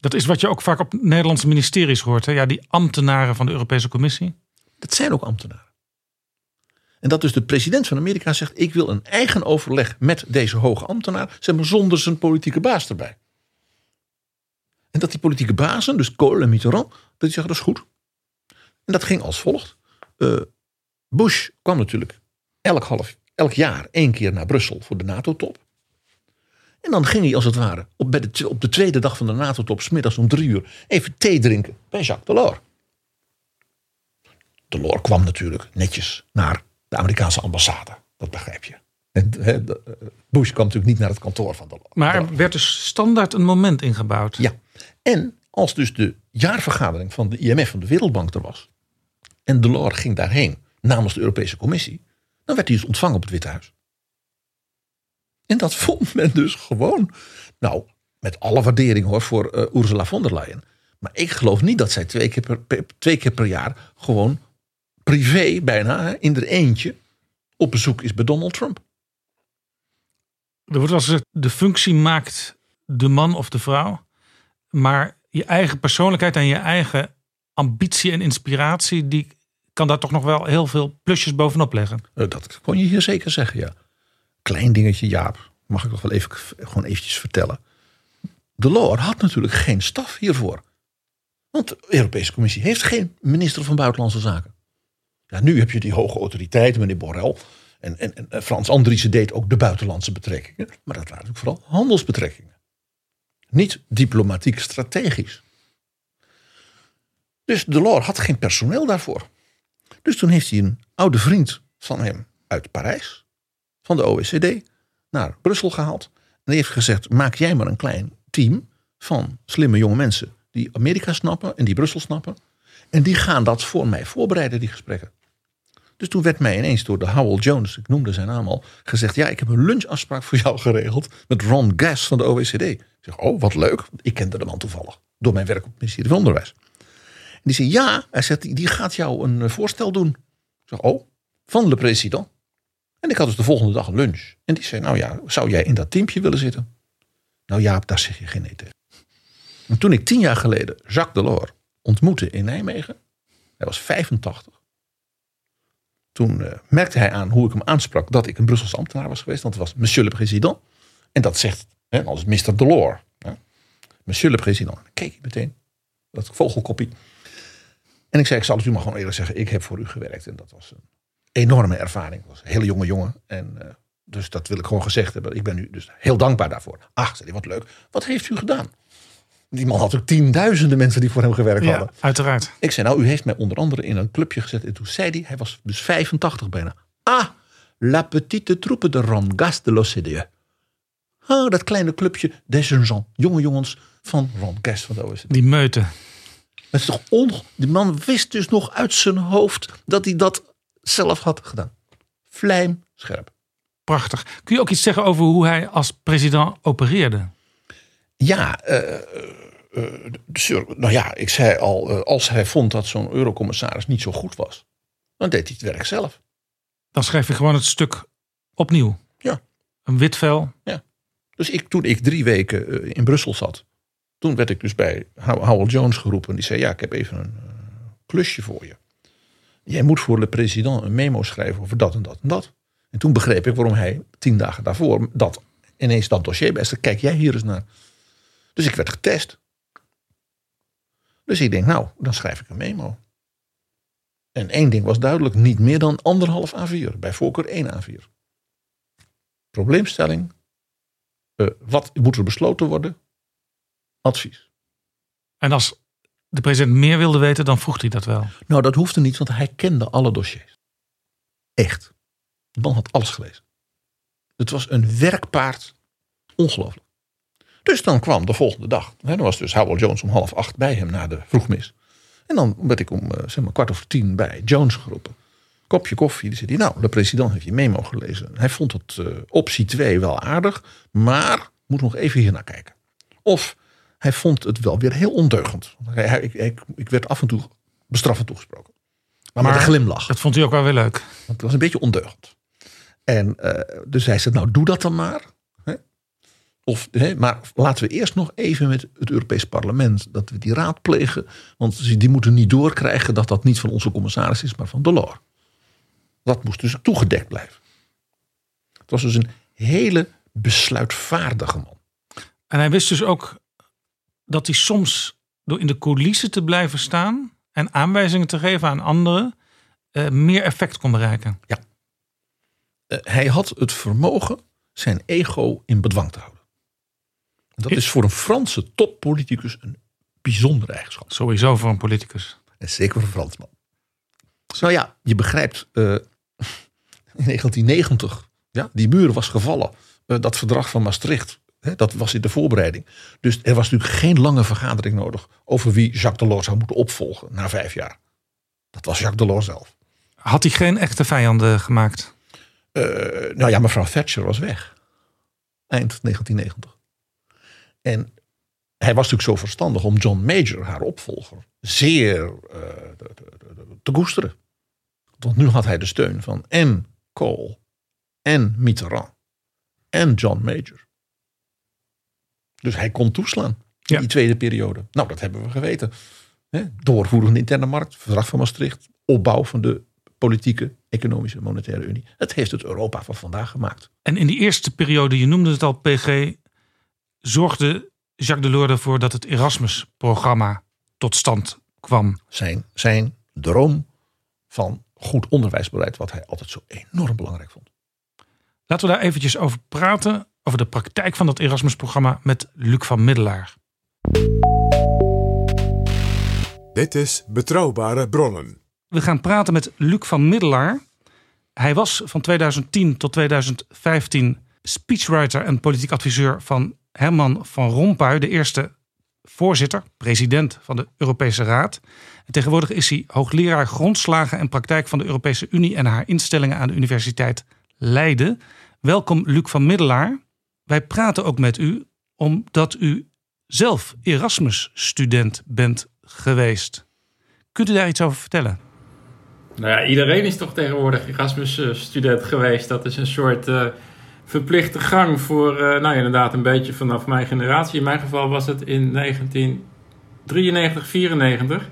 Dat is wat je ook vaak op Nederlandse ministeries hoort. Hè? Ja, die ambtenaren van de Europese Commissie. Dat zijn ook ambtenaren. En dat dus de president van Amerika zegt: ik wil een eigen overleg met deze hoge ambtenaar, zonder zijn politieke baas erbij. En dat die politieke bazen, dus Kohl en Mitterrand, dat die zeggen: dat is goed. En dat ging als volgt. Eh, Bush kwam natuurlijk elk, half, elk jaar één keer naar Brussel voor de NATO-top. En dan ging hij als het ware op, bij de, op de tweede dag van de NATO-top, smiddags om drie uur, even thee drinken bij Jacques Delors. Delors kwam natuurlijk netjes naar de Amerikaanse ambassade. Dat begrijp je. De, eh, Bush kwam natuurlijk niet naar het kantoor van Delors. Maar er werd dus standaard een moment ingebouwd. Ja. En als dus de jaarvergadering van de IMF, van de Wereldbank, er was. en Delors ging daarheen namens de Europese Commissie. dan werd hij dus ontvangen op het Witte Huis. En dat vond men dus gewoon. Nou, met alle waardering hoor voor eh, Ursula von der Leyen. Maar ik geloof niet dat zij twee keer per, per- twee keer per jaar. gewoon privé bijna in er eentje. op bezoek is bij Donald Trump. Er wordt wel gezegd, de functie maakt de man of de vrouw. Maar je eigen persoonlijkheid en je eigen ambitie en inspiratie, die kan daar toch nog wel heel veel plusjes bovenop leggen. Eh, Dat kon je hier zeker zeggen, ja. Klein dingetje, Jaap. Mag ik nog wel even, gewoon eventjes vertellen. Delors had natuurlijk geen staf hiervoor. Want de Europese Commissie heeft geen minister van Buitenlandse Zaken. Nu heb je die hoge autoriteiten, meneer Borrell. En, en, en eh, Frans Andriessen deed ook de buitenlandse betrekkingen. Maar dat waren natuurlijk vooral handelsbetrekkingen. Niet diplomatiek strategisch. Dus Delors had geen personeel daarvoor. Dus toen heeft hij een oude vriend van hem uit Parijs, van de OECD, naar Brussel gehaald. En die heeft gezegd: maak jij maar een klein team van slimme jonge mensen die Amerika snappen en die Brussel snappen. En die gaan dat voor mij voorbereiden, die gesprekken. Dus toen werd mij ineens door de Howell Jones, ik noemde zijn naam al, gezegd: Ja, ik heb een lunchafspraak voor jou geregeld met Ron Gass van de OECD. Ik zeg: Oh, wat leuk. Ik kende de man toevallig door mijn werk op het ministerie van Onderwijs. En die zei: Ja, hij zegt, die- gaat jou een eh, voorstel doen. Ik zeg: Oh, van de president. En ik had dus de volgende dag lunch. En die zei: Nou ja, zou jij in dat teampje willen zitten? Nou ja, daar zeg je geen nee tegen. En toen ik tien jaar geleden Jacques Delors ontmoette in Nijmegen, hij was 85. Toen eh, merkte hij aan hoe ik hem aansprak dat ik een Brusselse ambtenaar was geweest. Want het was Monsieur le Président. En dat zegt hè, als Mr. Delors. Hè, Monsieur le Président. Dan keek hij meteen. Dat vogelkoppie. En ik zei, ik zal het u maar gewoon eerlijk zeggen. Ik heb voor u gewerkt. En dat was een enorme ervaring. Ik was een hele jonge jongen. En eh, dus dat wil ik gewoon gezegd hebben. Ik ben u dus heel dankbaar daarvoor. Ach, wat leuk. Wat heeft u gedaan? Die man had ook tienduizenden mensen die voor hem gewerkt hadden. Ja, uiteraard. Ik zei, nou, u heeft mij onder andere in een clubje gezet. En toen zei hij, hij was dus 85 bijna. Ah, la petite troupe de Ron-Gas de l'OCDE. Ah, dat kleine clubje des jeunes jonge jongens van Ron Gas van de OECD. Die meute. Het is toch on... Die man wist dus nog uit zijn hoofd dat hij dat zelf had gedaan. Vlijm scherp. Prachtig. Kun je ook iets zeggen over hoe hij als president opereerde? Ja, eh, eh, eh, nou ja, ik zei al, als hij vond dat zo'n eurocommissaris niet zo goed was, dan deed hij het werk zelf. Dan schrijf je gewoon het stuk opnieuw. Ja. Een wit vel. Dus ik, toen ik drie weken in Brussel zat, toen werd ik dus bij How- Howell Jones geroepen. Die zei, ja, ik heb even een klusje voor je. Jij moet voor de president een memo schrijven over dat en dat en dat. En toen begreep ik waarom hij tien dagen daarvoor dat ineens dat dossier bij Kijk jij hier eens naar. Dus ik werd getest. Dus ik denk, nou, dan schrijf ik een memo. En één ding was duidelijk, niet meer dan anderhalf A4. Bij voorkeur één A4. Probleemstelling, eh, wat moet er besloten worden? Advies. En als de president meer wilde weten, dan vroeg hij dat wel. Nou, dat hoefde niet, want hij kende alle dossiers. Echt. De man had alles gelezen. Het was een werkpaard. Ongelooflijk. Dus dan kwam de volgende dag. Hè, dan was dus Howell Jones om half acht bij hem na de vroegmis. En dan werd ik om eh, zeg maar kwart over tien bij Jones geroepen. Kopje koffie. Die zei hij, nou, de president heeft je memo gelezen. Hij vond het eh, optie 2 wel aardig, maar moet nog even hier naar kijken. Of hij vond het wel weer heel ondeugend. Hij, hij- ik, ik, ik werd af en toe bestraffend toegesproken. Maar, met Maar- een glimlach. Dat vond hij ook wel weer leuk. Want het was een beetje ondeugend. En eh, dus hij zei, nou doe dat dan maar. Of, hè, maar laten we eerst nog even met het Europees Parlement, dat we die raadplegen. Want die moeten niet doorkrijgen dat dat niet van onze commissaris is, maar van Delors. Dat moest dus toegedekt blijven. Het was dus een hele besluitvaardige man. En hij wist dus ook dat hij soms door in de coulissen te blijven staan en aanwijzingen te geven aan anderen uh, meer effect kon bereiken. Ja. Uh, hij had het vermogen zijn ego in bedwang te houden. Dat is voor een Franse toppoliticus een bijzondere eigenschap. Sowieso voor een politicus. En zeker voor een Fransman. Nou ja, je begrijpt, uh, in 1990, ja, die muur was gevallen. dat verdrag van Maastricht dat was in de voorbereiding. Dus er was natuurlijk geen lange vergadering nodig over wie Jacques Delors zou moeten opvolgen na vijf jaar. Dat was Jacques Delors zelf. Had hij geen echte vijanden gemaakt? Uh, nou ja, mevrouw Thatcher was weg. Eind 1990. En hij was natuurlijk zo verstandig om John Major, haar opvolger, zeer uh, te, te, te koesteren. Want nu had hij de steun van en Kohl en Mitterrand en John Major. Dus hij kon toeslaan in die tweede periode. Nou, dat hebben we geweten. Doorvoeren van de interne markt, verdrag van Maastricht, opbouw van de politieke, economische, monetaire unie. Het heeft het Europa van vandaag gemaakt. En in die eerste periode, je noemde het al, PG, zorgde Jacques Delors ervoor dat het Erasmus-programma tot stand kwam. Zijn, zijn droom van goed onderwijsbeleid, wat hij altijd zo enorm belangrijk vond. Laten we daar eventjes over praten over de praktijk van dat Erasmus-programma met Luc van Middelaar. Dit is Betrouwbare Bronnen. We gaan praten met Luc van Middelaar. Hij was van 2010 tot 2015 speechwriter en politiek adviseur van Herman van Rompuy, de eerste voorzitter, president van de Europese Raad. En tegenwoordig is hij hoogleraar grondslagen en praktijk van de Europese Unie en haar instellingen aan de Universiteit Leiden. Welkom, Luc van Middelaar. Wij praten ook met u omdat u zelf Erasmus-student bent geweest. Kunt u daar iets over vertellen? Nou ja, iedereen is toch tegenwoordig Erasmus-student geweest. Dat is een soort uh, verplichte gang voor, uh, nou inderdaad, een beetje vanaf mijn generatie. In mijn geval was het in 1993, 94.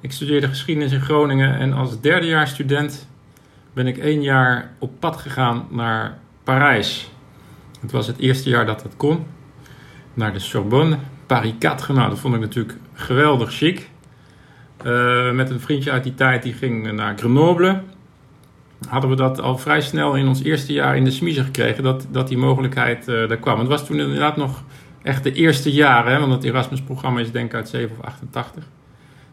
Ik studeerde geschiedenis in Groningen en als derdejaarsstudent ben ik één jaar op pad gegaan naar Parijs. Het was het eerste jaar dat dat kon. Naar de Sorbonne, Paris 4. Nou, dat vond ik natuurlijk geweldig chic. Uh, met een vriendje uit die tijd, die ging naar Grenoble. Hadden we dat al vrij snel in ons eerste jaar in de smiezen gekregen, dat, dat die mogelijkheid uh, er kwam. Het was toen inderdaad nog echt de eerste jaren, hè, want het Erasmus-programma is denk ik uit 7 of 88.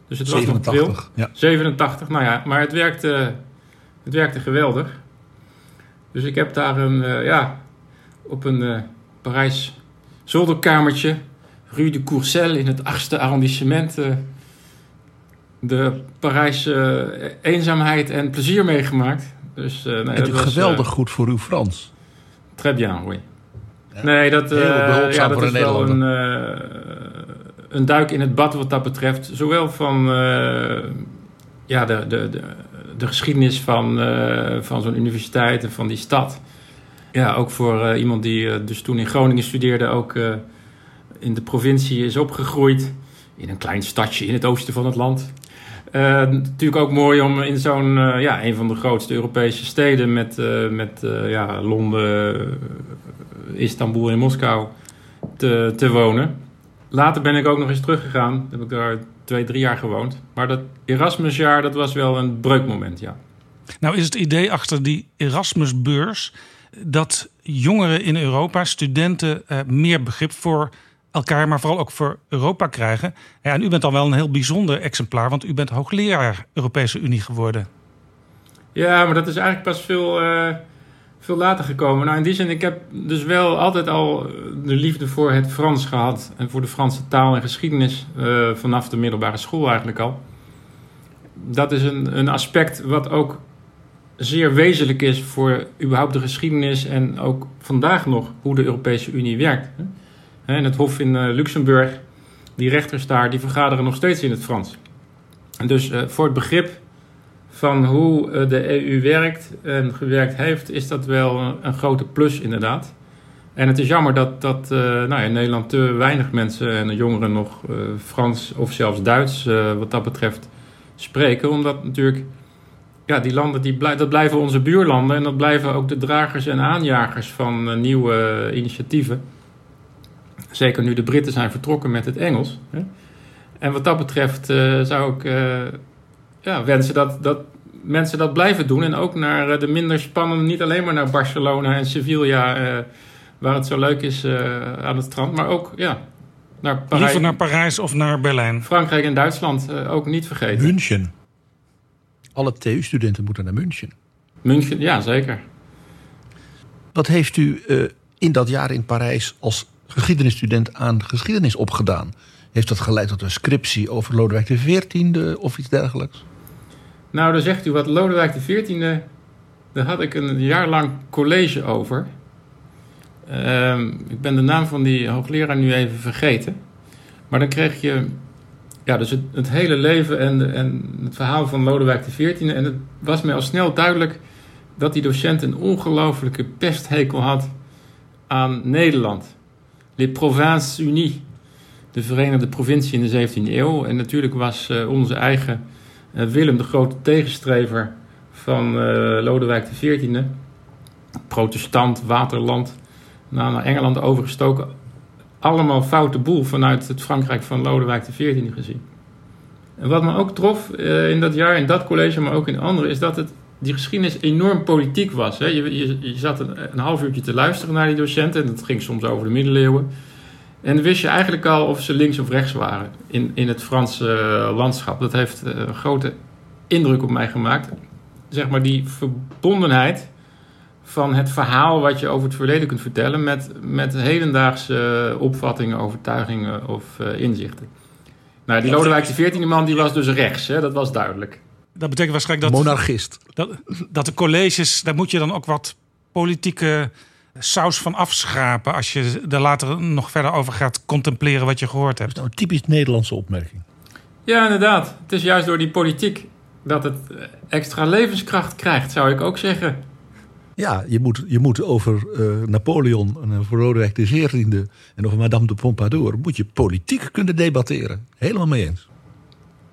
Dus het 87, was nog veel. Ja. 87, nou ja, maar het werkte, het werkte geweldig. Dus ik heb daar een, uh, ja, op een uh, Parijs zolderkamertje, Rue de Courcelles in het 8e arrondissement, uh, de Parijse eenzaamheid en plezier meegemaakt. Dus, nee, dat was geweldig goed voor uw Frans. Très bien, oui. Ja. Nee, dat, ja, dat is wel een, een duik in het bad wat dat betreft. Zowel van ja, de, de, de, de, geschiedenis van, van zo'n universiteit en van die stad. Ja, ook voor uh, iemand die uh, dus toen in Groningen studeerde, ook uh, in de provincie is opgegroeid. In een klein stadje in het oosten van het land. Natuurlijk ook mooi om in zo'n, ja, een van de grootste Europese steden met, met ja, Londen, Istanbul en Moskou te, te wonen. Later ben ik ook nog eens teruggegaan. Heb ik daar twee, drie jaar gewoond. Maar dat Erasmusjaar, dat was wel een breukmoment, ja. Nou is het idee achter die Erasmusbeurs dat jongeren in Europa, studenten, meer begrip voor elkaar, maar vooral ook voor Europa krijgen. Ja, en u bent dan wel een heel bijzonder exemplaar, want u bent hoogleraar Europese Unie geworden. Ja, maar dat is eigenlijk pas veel, uh, veel later gekomen. Nou, in die zin, ik heb dus wel altijd al de liefde voor het Frans gehad en voor de Franse taal en geschiedenis uh, vanaf de middelbare school eigenlijk al. Dat is een, een aspect wat ook zeer wezenlijk is voor überhaupt de geschiedenis en ook vandaag nog hoe de Europese Unie werkt. En het Hof in eh, Luxemburg, die rechters daar, die vergaderen nog steeds in het Frans. En dus uh, voor het begrip van hoe uh, de EU werkt en gewerkt heeft, is dat wel een, grote plus inderdaad. En het is jammer dat, dat nou, in Nederland te weinig mensen en jongeren nog Frans of zelfs Duits wat dat betreft spreken. Omdat natuurlijk ja, die landen die dat blijven onze buurlanden en dat blijven ook de dragers en aanjagers van nieuwe initiatieven. Zeker nu de Britten zijn vertrokken met het Engels. Hè. En wat dat betreft uh, zou ik uh, ja, wensen dat, dat mensen dat blijven doen. En ook naar de minder spannende, niet alleen maar naar Barcelona en Sevilla, waar het zo leuk is aan het strand, maar ook ja, naar Parijs. Liever naar Parijs of naar Berlijn. Frankrijk en Duitsland ook niet vergeten. München. Alle TU-studenten moeten naar München. München, ja, zeker. Wat heeft u in dat jaar in Parijs als geschiedenisstudent aan geschiedenis opgedaan? Heeft dat geleid tot een scriptie over Lodewijk XIV of iets dergelijks? Nou, dan zegt u wat Lodewijk XIV. Daar had ik een jaar lang college over. Uh, ik ben de naam van die hoogleraar nu even vergeten. Maar dan kreeg je ja, dus het, het hele leven en, en het verhaal van Lodewijk XIV. En het was mij al snel duidelijk dat die docent een ongelofelijke pesthekel had aan Nederland. Les Provinces Unies, de Verenigde Provincie in de 17e eeuw. En natuurlijk was uh, onze eigen uh, Willem de grote tegenstrever van uh, Lodewijk XIV. Protestant, waterland, naar Engeland overgestoken. Allemaal foute boel vanuit het Frankrijk van Lodewijk XIV gezien. En wat me ook trof in dat jaar, in dat college, maar ook in andere, is dat het die geschiedenis enorm politiek was. Hè? Je, je, je zat een, een, half uurtje te luisteren naar die docenten. En dat ging soms over de middeleeuwen. En dan wist je eigenlijk al of ze links of rechts waren in, in het Franse eh, landschap. Dat heeft uh, een grote indruk op mij gemaakt. Zeg maar die verbondenheid van het verhaal wat je over het verleden kunt vertellen... met, met hedendaagse opvattingen, overtuigingen of uh, inzichten. Nou, die Lodewijk XIV man die was dus rechts, hè? dat was duidelijk. Dat betekent waarschijnlijk dat. Monarchist. Dat, dat de colleges, daar moet je dan ook wat politieke saus van afschrapen. als je er later nog verder over gaat contempleren wat je gehoord hebt. Dat is nou een typisch Nederlandse opmerking. Ja, inderdaad. Het is juist door die politiek dat het extra levenskracht krijgt, zou ik ook zeggen. Ja, je moet, je moet over uh, Napoleon en over Lodewijk XIV en over Madame de Pompadour... moet je politiek kunnen debatteren. Helemaal mee eens.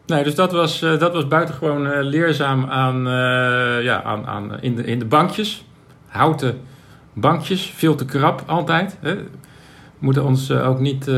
Nee, dus dat was, uh, dat was buitengewoon uh, leerzaam aan, uh, ja, aan, aan, in, de, in de bankjes. Houten bankjes, veel te krap altijd. Hè. We moeten ons ook niet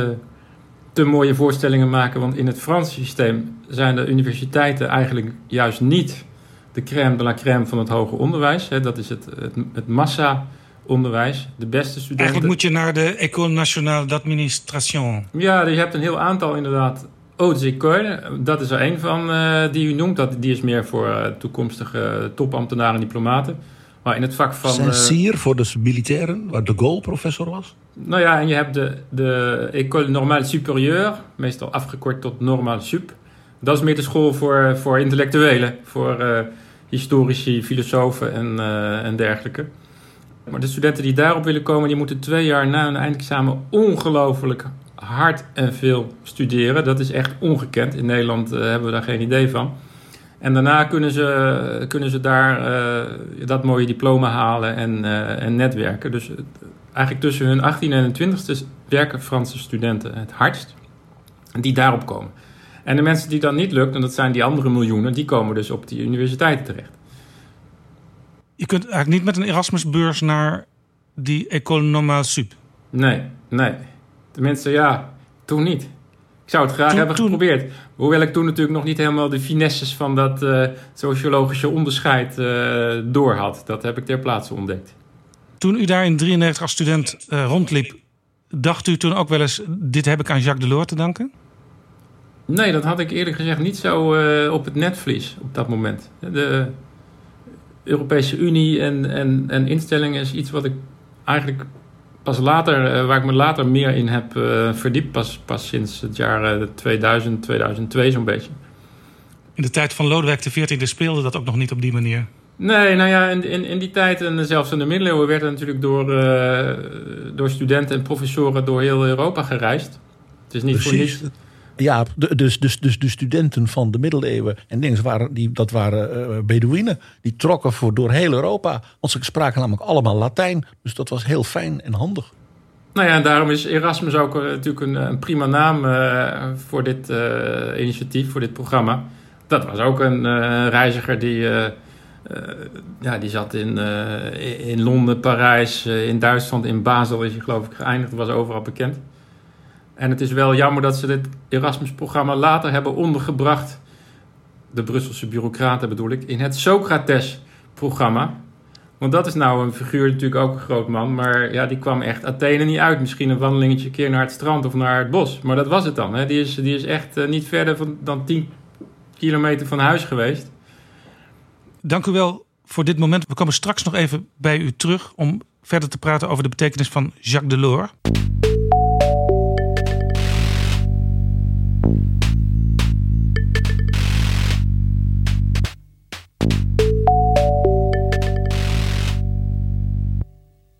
te mooie voorstellingen maken, want in het Franse systeem zijn de universiteiten eigenlijk juist niet de crème de la crème van het hoger onderwijs. Hè. Dat is het, het, het massa-onderwijs. De beste studenten. Eigenlijk moet je naar de École Nationale d'Administration. Ja, je hebt een heel aantal inderdaad Haute École, dat is er een van uh, die u noemt. Dat, die is meer voor uh, toekomstige topambtenaren en diplomaten. Maar in het vak van... Saint-Cyr uh, voor de militairen, waar de Gaulle professor was? Nou ja, en je hebt de, de École Normale Supérieure, meestal afgekort tot Normal Sup. Dat is meer de school voor, voor intellectuelen, voor historici, filosofen en, en dergelijke. Maar de studenten die daarop willen komen, die moeten twee jaar na hun eindexamen ongelooflijk hard en veel studeren. Dat is echt ongekend. In Nederland uh, hebben we daar geen idee van. En daarna kunnen ze, kunnen ze daar uh, dat mooie diploma halen en, uh, en netwerken. Dus eigenlijk tussen hun 18 en hun 20ste werken Franse studenten het hardst. Die daarop komen. En de mensen die dat niet lukt, en dat zijn die andere miljoenen, die komen dus op die universiteiten terecht. Je kunt eigenlijk niet met een Erasmusbeurs naar die École Normale Sup. Nee, nee. Tenminste, ja, toen niet. Ik zou het graag hebben geprobeerd. Hoewel ik toen natuurlijk nog niet helemaal de finesses van dat uh, sociologische onderscheid uh, door had. Dat heb ik ter plaatse ontdekt. Toen u daar in 93 als student uh, rondliep, dacht u toen ook wel eens: dit heb ik aan Jacques Delors te danken? Nee, dat had ik eerlijk gezegd niet zo op het netvlies op dat moment. De Europese Unie en, en, en instellingen is iets wat ik eigenlijk pas later, uh, waar ik me later meer in heb uh, verdiept, pas, pas sinds het jaar uh, 2000, 2002 zo'n beetje. In de tijd van Lodewijk XIV speelde dat ook nog niet op die manier? Nee, nou ja, in, in, in die tijd en zelfs in de middeleeuwen werd er natuurlijk door, uh, door studenten en professoren door heel Europa gereisd. Het is niet Precies. voor niets. Ja, dus, dus, dus de studenten van de middeleeuwen en dingen, waren, die, dat waren uh, Bedouinen. Die trokken voor door heel Europa. Want ze spraken namelijk allemaal Latijn. Dus dat was heel fijn en handig. Nou ja, en daarom is Erasmus ook uh, natuurlijk een, een, prima naam uh, voor dit initiatief, voor dit programma. Dat was ook een reiziger die, ja, die zat in, in Londen, Parijs, in Duitsland, in Basel is hij geloof ik geëindigd. Was overal bekend. En het is wel jammer dat ze dit Erasmus-programma later hebben ondergebracht. De Brusselse bureaucraten bedoel ik, in het Socrates-programma. Want dat is nou een figuur, natuurlijk ook een groot man. Maar ja, die kwam echt Athene niet uit. Misschien een wandelingetje een keer naar het strand of naar het bos. Maar dat was het dan. Hè. Die, is, die is echt eh, niet verder van, dan 10 kilometer van huis geweest. Dank u wel voor dit moment. We komen straks nog even bij u terug om verder te praten over de betekenis van Jacques Delors.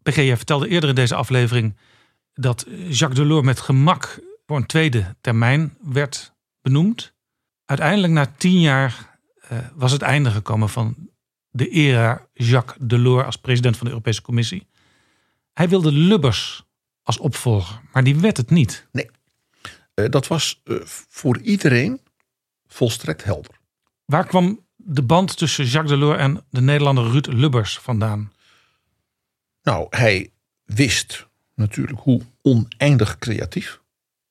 PG, jij vertelde eerder in deze aflevering dat Jacques Delors met gemak voor een tweede termijn werd benoemd. Uiteindelijk na tien jaar uh, was het einde gekomen van de era Jacques Delors als president van de Europese Commissie. Hij wilde Lubbers als opvolger, maar die werd het niet. Nee, uh, dat was uh, voor iedereen volstrekt helder. Waar kwam de band tussen Jacques Delors en de Nederlander Ruud Lubbers vandaan? Nou, hij wist natuurlijk hoe oneindig creatief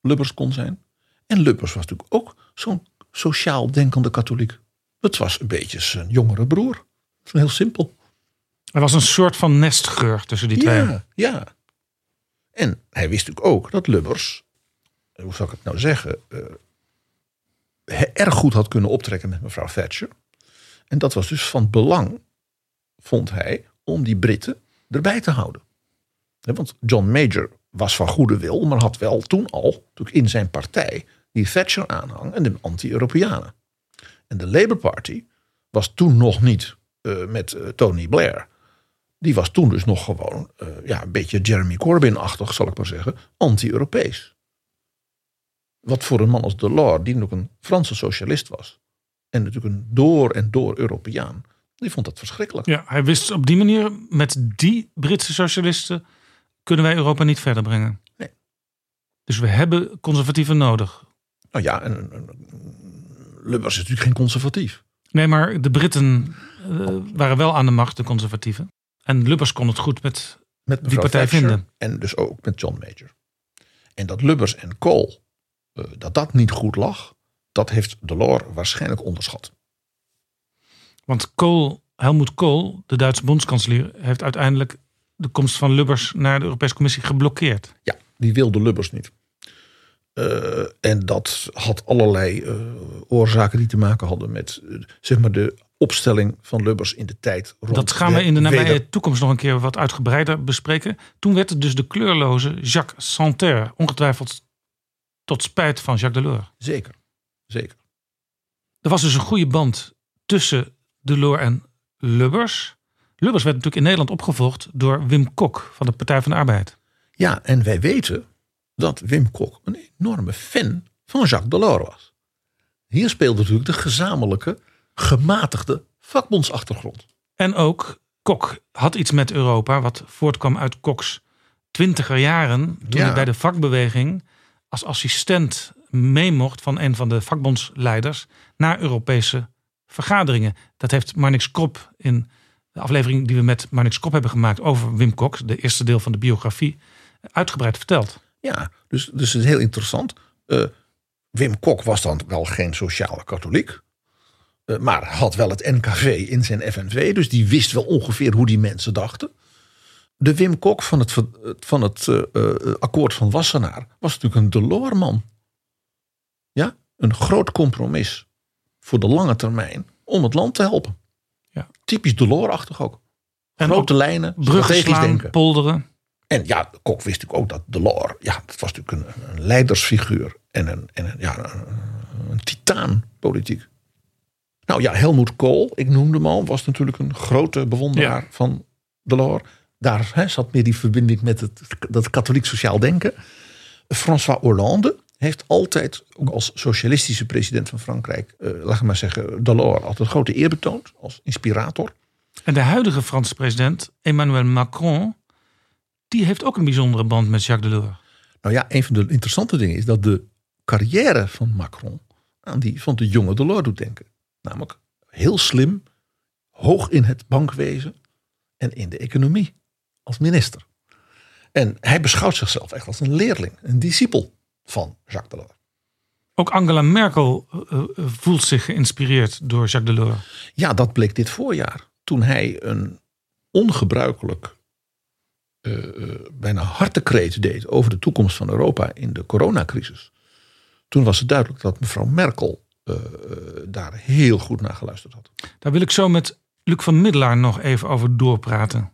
Lubbers kon zijn. En Lubbers was natuurlijk ook zo'n sociaal denkende katholiek. Het was een beetje zijn jongere broer. Heel simpel. Er was een soort van nestgeur tussen die twee. Ja, ja. En hij wist natuurlijk ook dat Lubbers, hoe zou ik het nou zeggen, uh, erg goed had kunnen optrekken met mevrouw Thatcher. En dat was dus van belang, vond hij, om die Britten erbij te houden. Want John Major was van goede wil, maar had wel toen al natuurlijk in zijn partij die Thatcher aanhang en de anti-Europeanen. En de Labour Party was toen nog niet uh, met uh, Tony Blair. Die was toen dus nog gewoon uh, ja, een beetje Jeremy Corbyn-achtig, zal ik maar zeggen, anti-Europees. Wat voor een man als Delors, die ook een Franse socialist was. En natuurlijk een door en door Europeaan. Die vond dat verschrikkelijk. Ja, hij wist op die manier, met die Britse socialisten, kunnen wij Europa niet verder brengen. Nee. Dus we hebben conservatieven nodig. Nou ja, en, en Lubbers is natuurlijk geen conservatief. Nee, maar de Britten uh, waren wel aan de macht, de conservatieven. En Lubbers kon het goed met, met die partij Thatcher vinden. En dus ook met John Major. En dat Lubbers en Kool, uh, dat dat niet goed lag, dat heeft Delors waarschijnlijk onderschat. Want Kool, Helmoet Kool, de Duitse bondskanselier, heeft uiteindelijk de komst van Lubbers naar de Europese Commissie geblokkeerd. Ja, die wilde Lubbers niet. Uh, en dat had allerlei uh, oorzaken die te maken hadden met uh, zeg maar de opstelling van Lubbers in de tijd. Rond dat gaan we in de nabije toekomst nog een keer wat uitgebreider bespreken. Toen werd het dus de kleurloze Jacques Santerre, ongetwijfeld tot spijt van Jacques Delors. Zeker, zeker. Er was dus een goede band tussen Delors en Lubbers. Lubbers werd natuurlijk in Nederland opgevolgd door Wim Kok van de Partij van de Arbeid. Ja, en wij weten dat Wim Kok een enorme fan van Jacques Delors was. Hier speelde natuurlijk de gezamenlijke, gematigde vakbondsachtergrond. En ook Kok had iets met Europa, wat voortkwam uit Koks twintiger jaren. Toen Ja. hij bij de vakbeweging als assistent mee mocht van een van de vakbondsleiders naar Europese vergaderingen. Dat heeft Marnix Krop in de aflevering die we met Marnix Krop hebben gemaakt over Wim Kok, de eerste deel van de biografie, uitgebreid verteld. Ja, dus, dus het is heel interessant. Eh, Wim Kok was dan wel geen sociale katholiek. eh, maar had wel het NKV in zijn FNV. Dus die wist wel ongeveer hoe die mensen dachten. De Wim Kok van het, van het eh, akkoord van Wassenaar was natuurlijk een Delors-man. Ja, een groot compromis voor de lange termijn om het land te helpen. Ja. Typisch Delors-achtig ook. En Grote lijnen, Bruggen slaan, denken. polderen. En ja, Kok wist natuurlijk ook dat Delors, ja, dat was natuurlijk een, een leidersfiguur en een, en een, ja, een, een titaan politiek. Nou ja, Helmoet Kool, ik noemde hem al, was natuurlijk een grote bewonderaar Ja. van Delors. Daar hè, zat meer die verbinding met het, dat katholiek sociaal denken. François Hollande heeft altijd, ook als socialistische president van Frankrijk, eh, laat ik maar zeggen, Delors altijd grote eer betoond als inspirator. En de huidige Franse president, Emmanuel Macron, die heeft ook een bijzondere band met Jacques Delors. Nou ja, een van de interessante dingen is dat de carrière van Macron aan die van de jonge Delors doet denken. Namelijk heel slim, hoog in het bankwezen en in de economie als minister. En hij beschouwt zichzelf echt als een leerling, een discipel van Jacques Delors. Ook Angela Merkel uh, voelt zich geïnspireerd door Jacques Delors. Ja, dat bleek dit voorjaar. Toen hij een ongebruikelijk, uh, bijna hartekreet deed over de toekomst van Europa in de coronacrisis. Toen was het duidelijk dat mevrouw Merkel uh, daar heel goed naar geluisterd had. Daar wil ik zo met Luc van Middelaar nog even over doorpraten.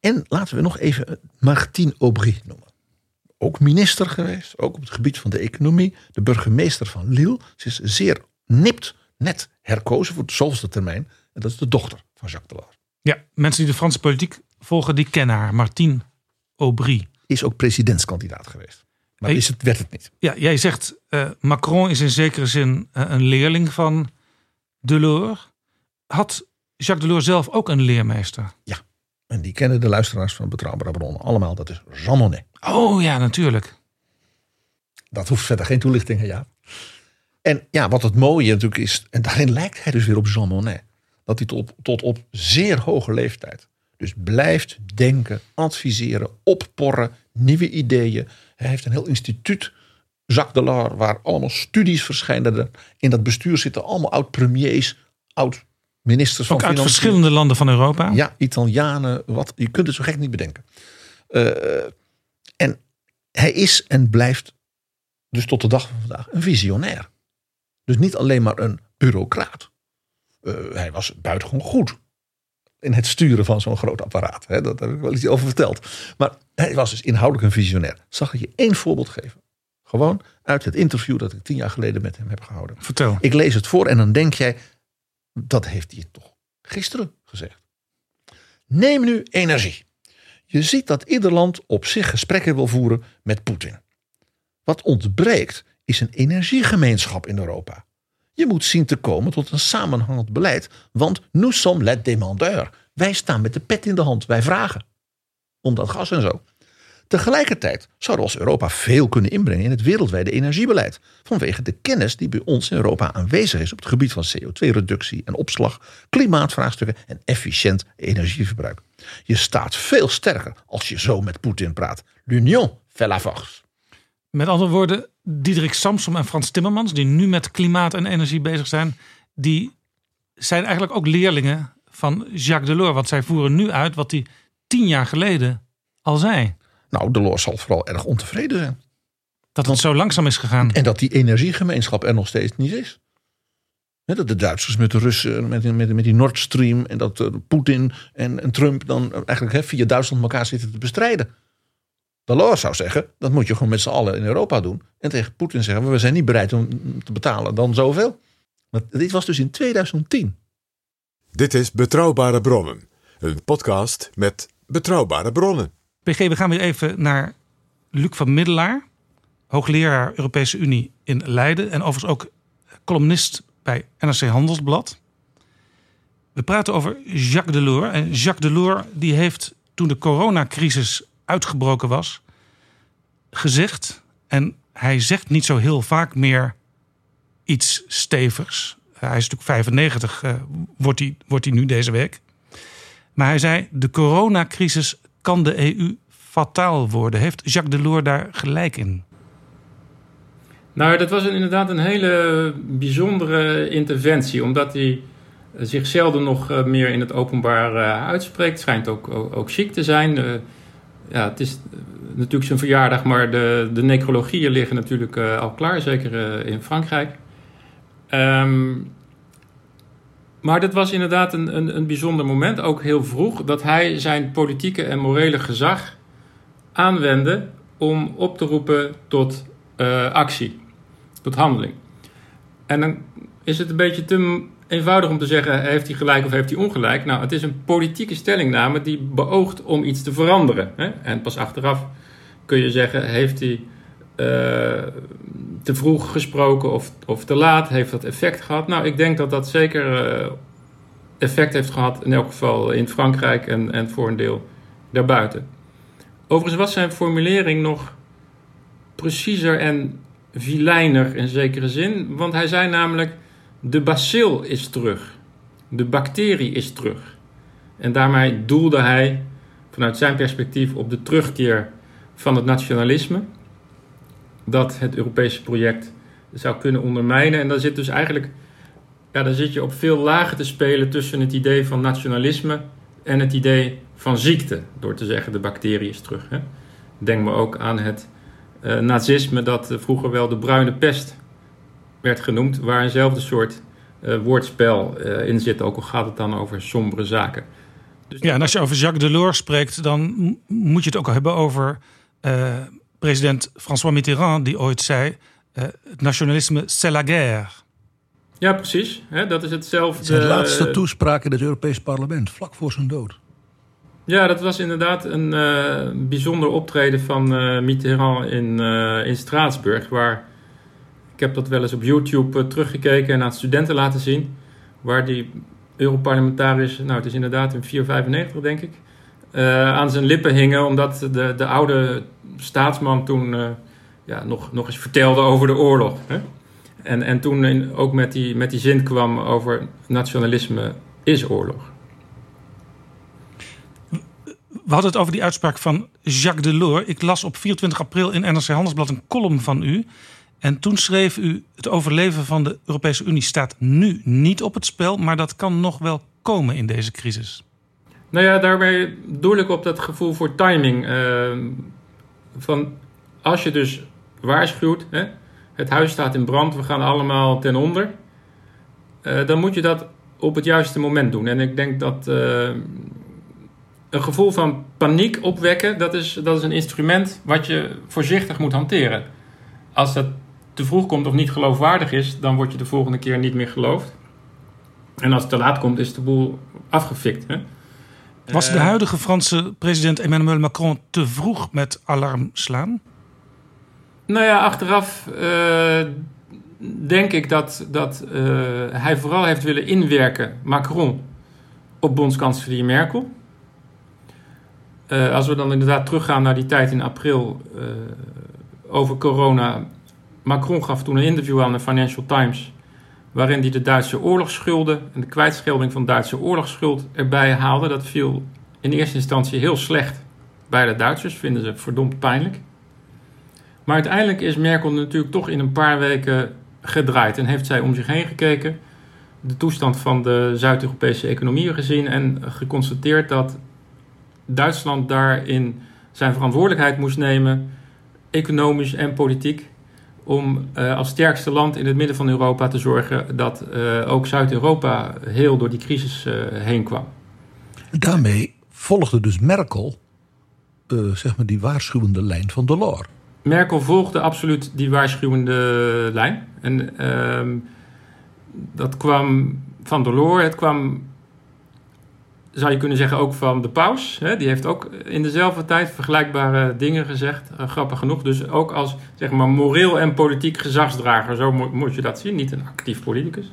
En laten we nog even Martine Aubry noemen. Ook minister geweest, ook op het gebied van de economie. De burgemeester van Lille. Ze is zeer nipt net herkozen voor de zoveelste termijn. En dat is de dochter van Jacques Delors. Ja, mensen die de Franse politiek volgen, die kennen haar. Martine Aubry. Is ook presidentskandidaat geweest. Maar is het, werd het niet. Ja, jij zegt uh, Macron is in zekere zin uh, een leerling van Delors. Had Jacques Delors zelf ook een leermeester? Ja, en die kennen de luisteraars van Betrouwbare Bronnen allemaal. Dat is Jean Monnet. Oh ja, natuurlijk. Dat hoeft verder geen toelichting, ja. En ja, wat het mooie natuurlijk is, en daarin lijkt hij dus weer op Jean Monnet. Dat hij tot, tot op zeer hoge leeftijd dus blijft denken, adviseren, opporren, nieuwe ideeën. Hij heeft een heel instituut, Jacques Delors, waar allemaal studies verschijnen. In dat bestuur zitten allemaal oud-premiers, oud-ministers van Ook uit verschillende landen van Europa? Ja, Italianen, wat, je kunt het zo gek niet bedenken. Uh, en hij is en blijft dus tot de dag van vandaag een visionair. Dus niet alleen maar een bureaucraat. Uh, hij was buitengewoon goed in het sturen van zo'n groot apparaat. Hè? Dat heb ik wel iets over verteld. Maar hij was dus inhoudelijk een visionair. Zag ik je één voorbeeld geven? Gewoon uit het interview dat ik tien jaar geleden met hem heb gehouden. Vertel. Ik lees het voor en dan denk jij, dat heeft hij toch gisteren gezegd. Neem nu energie. Je ziet dat ieder land op zich gesprekken wil voeren met Poetin. Wat ontbreekt is een energiegemeenschap in Europa. Je moet zien te komen tot een samenhangend beleid, want nous sommes les demandeurs. Wij staan met de pet in de hand, wij vragen. Om dat gas en zo. Tegelijkertijd we als Europa veel kunnen inbrengen in het wereldwijde energiebeleid. Vanwege de kennis die bij ons in Europa aanwezig is op het gebied van CO2-reductie en opslag, klimaatvraagstukken en efficiënt energieverbruik. Je staat veel sterker als je zo met Poetin praat. L'union fait la force. Met andere woorden, Diederik Samsom en Frans Timmermans, die nu met klimaat en energie bezig zijn, die zijn eigenlijk ook leerlingen van Jacques Delors. Want zij voeren nu uit wat hij tien jaar geleden al zei. Nou, Delors zal vooral erg ontevreden zijn. Dat het zo langzaam is gegaan. En dat die energiegemeenschap er nog steeds niet is. Dat de Duitsers met de Russen, met, met, met die Nord Stream en dat uh, Poetin en, en, Trump dan eigenlijk hè, via Duitsland elkaar zitten te bestrijden. Delors zou zeggen, dat moet je gewoon met z'n allen in Europa doen. En tegen Poetin zeggen, we zijn niet bereid om te betalen dan zoveel. Maar dit was dus in 2010. Dit is Betrouwbare Bronnen. Een podcast met betrouwbare bronnen. PG, we gaan weer even naar Luc van Middelaar. Hoogleraar Europese Unie in Leiden. En overigens ook columnist bij NRC Handelsblad. We praten over Jacques Delors. En Jacques Delors die heeft toen de coronacrisis uitgebroken was, gezegd. En hij zegt niet zo heel vaak meer iets stevigs. Hij is natuurlijk 95, uh, wordt, hij, wordt hij nu deze week. Maar hij zei: de coronacrisis kan de EU fataal worden. Heeft Jacques Delors daar gelijk in? Nou, dat was inderdaad een hele bijzondere interventie, omdat hij zich zelden nog meer in het openbaar uh, uitspreekt. Schijnt ook, ook, ziek te zijn. Uh, ja, het is natuurlijk zijn verjaardag, maar de, de necrologieën liggen natuurlijk al klaar, zeker in Frankrijk. Um, maar dit was inderdaad een, een, een bijzonder moment, ook heel vroeg, dat hij zijn politieke en morele gezag aanwendde om op te roepen tot uh, actie, tot handeling. En dan is het een beetje te eenvoudig om te zeggen: heeft hij gelijk of heeft hij ongelijk? Nou, het is een politieke stellingname die beoogt om iets te veranderen. Hè? En pas achteraf kun je zeggen: heeft hij uh, te vroeg gesproken of, of te laat? Heeft dat effect gehad? Nou, ik denk dat dat zeker uh, effect heeft gehad, in elk geval in Frankrijk en, en voor een deel daarbuiten. Overigens was zijn formulering nog preciezer en vilijner in zekere zin, want hij zei namelijk de bacil is terug. De bacterie is terug. En daarmee doelde hij vanuit zijn perspectief op de terugkeer van het nationalisme. Dat het Europese project zou kunnen ondermijnen. En daar zit dus eigenlijk, ja, daar zit je op veel lagen te spelen tussen het idee van nationalisme en het idee van ziekte. Door te zeggen de bacterie is terug. Hè. Denk maar ook aan het uh, nazisme dat uh, vroeger wel de bruine pest werd genoemd, waar eenzelfde soort uh, woordspel in zit, ook al gaat het dan over sombere zaken. Dus ja, en als je over Jacques Delors spreekt, dan moet je het ook al hebben over president François Mitterrand, die ooit zei: het nationalisme, c'est la guerre. Ja, precies. dat is hetzelfde. Zijn laatste toespraak in het Europees Parlement, vlak voor zijn dood. Ja, dat was inderdaad een uh, bijzonder optreden van uh, Mitterrand in, uh, in Straatsburg. Waar ik heb dat wel eens op YouTube teruggekeken en aan studenten laten zien. Waar die Europarlementariërs, nou het is inderdaad in 495 denk ik, aan zijn lippen hingen. Omdat de, de oude staatsman toen ja, nog, nog eens vertelde over de oorlog. Hè? En, en toen ook met die, met die zin kwam over nationalisme is oorlog. We hadden het over die uitspraak van Jacques Delors. Ik las op 24 april in NRC Handelsblad een column van u. En toen schreef u: Het overleven van de Europese Unie staat nu niet op het spel, maar dat kan nog wel komen in deze crisis. Nou ja, daarmee doel ik op dat gevoel voor timing. Uh, van als je dus waarschuwt, hè, het huis staat in brand, we gaan allemaal ten onder, uh, dan moet je dat op het juiste moment doen. En ik denk dat uh, een gevoel van paniek opwekken, dat is, dat is een instrument wat je voorzichtig moet hanteren. Als dat te vroeg komt of niet geloofwaardig is, dan word je de volgende keer niet meer geloofd. En als het te laat komt, is de boel afgefikt. Hè? Was de huidige Franse president Emmanuel Macron te vroeg met alarm slaan? Nou ja, achteraf uh, denk ik dat, dat uh, hij vooral heeft willen inwerken, Macron, op bondskanselier Merkel. Uh, als we dan inderdaad teruggaan naar die tijd in april over corona. Macron gaf toen een interview aan de Financial Times. Waarin hij de Duitse oorlogsschulden en de kwijtschelding van Duitse oorlogsschuld erbij haalde. Dat viel in eerste instantie heel slecht bij de Duitsers, vinden ze verdomd pijnlijk. Maar uiteindelijk is Merkel natuurlijk toch in een paar weken gedraaid en heeft zij om zich heen gekeken, de toestand van de Zuid-Europese economieën gezien en geconstateerd dat Duitsland daarin zijn verantwoordelijkheid moest nemen, economisch en politiek, om uh, als sterkste land in het midden van Europa te zorgen dat uh, ook Zuid-Europa heel door die crisis uh, heen kwam. Daarmee volgde dus Merkel zeg maar die waarschuwende lijn van Delors. Merkel volgde absoluut die waarschuwende lijn. En ehm, dat kwam van Delors, het kwam, zou je kunnen zeggen, ook van de paus. Hè? Die heeft ook in dezelfde tijd vergelijkbare dingen gezegd, uh, grappig genoeg. Dus ook als zeg maar, moreel en politiek gezagsdrager, zo moet je dat zien, niet een actief politicus.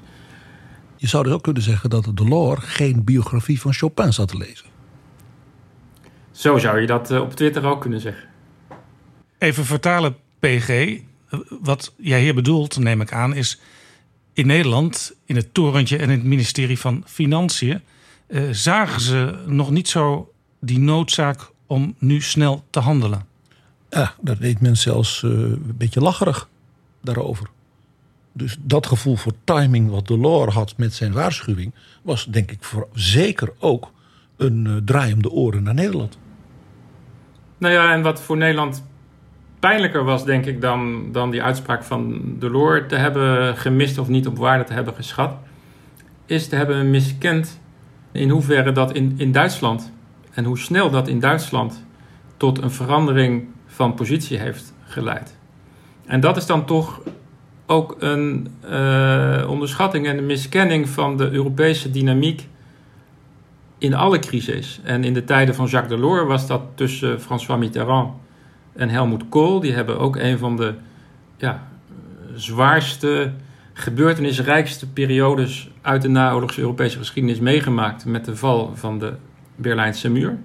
Je zou dus ook kunnen zeggen dat Delors geen biografie van Chopin zat te lezen. Zo zou je dat uh, op Twitter ook kunnen zeggen. Even vertalen, PG. Wat jij hier bedoelt, neem ik aan, is in Nederland, in het torentje en in het ministerie van Financiën, eh, zagen ze nog niet zo die noodzaak om nu snel te handelen. Ja, dat deed men zelfs uh, een beetje lacherig daarover. Dus dat gevoel voor timing wat Delors had met zijn waarschuwing, was denk ik voor zeker ook een uh, draai om de oren naar Nederland. Nou ja, en wat voor Nederland pijnlijker was, denk ik, dan, dan die uitspraak van Delors te hebben gemist of niet op waarde te hebben geschat, is te hebben miskend in hoeverre dat in, in Duitsland en hoe snel dat in Duitsland tot een verandering van positie heeft geleid. En dat is dan toch ook een uh, onderschatting en een miskenning van de Europese dynamiek in alle crises. En in de tijden van Jacques Delors was dat tussen François Mitterrand en Helmoet Kool. Die hebben ook een van de ja, zwaarste, gebeurtenisrijkste periodes uit de naoorlogse Europese geschiedenis meegemaakt met de val van de Berlijnse muur.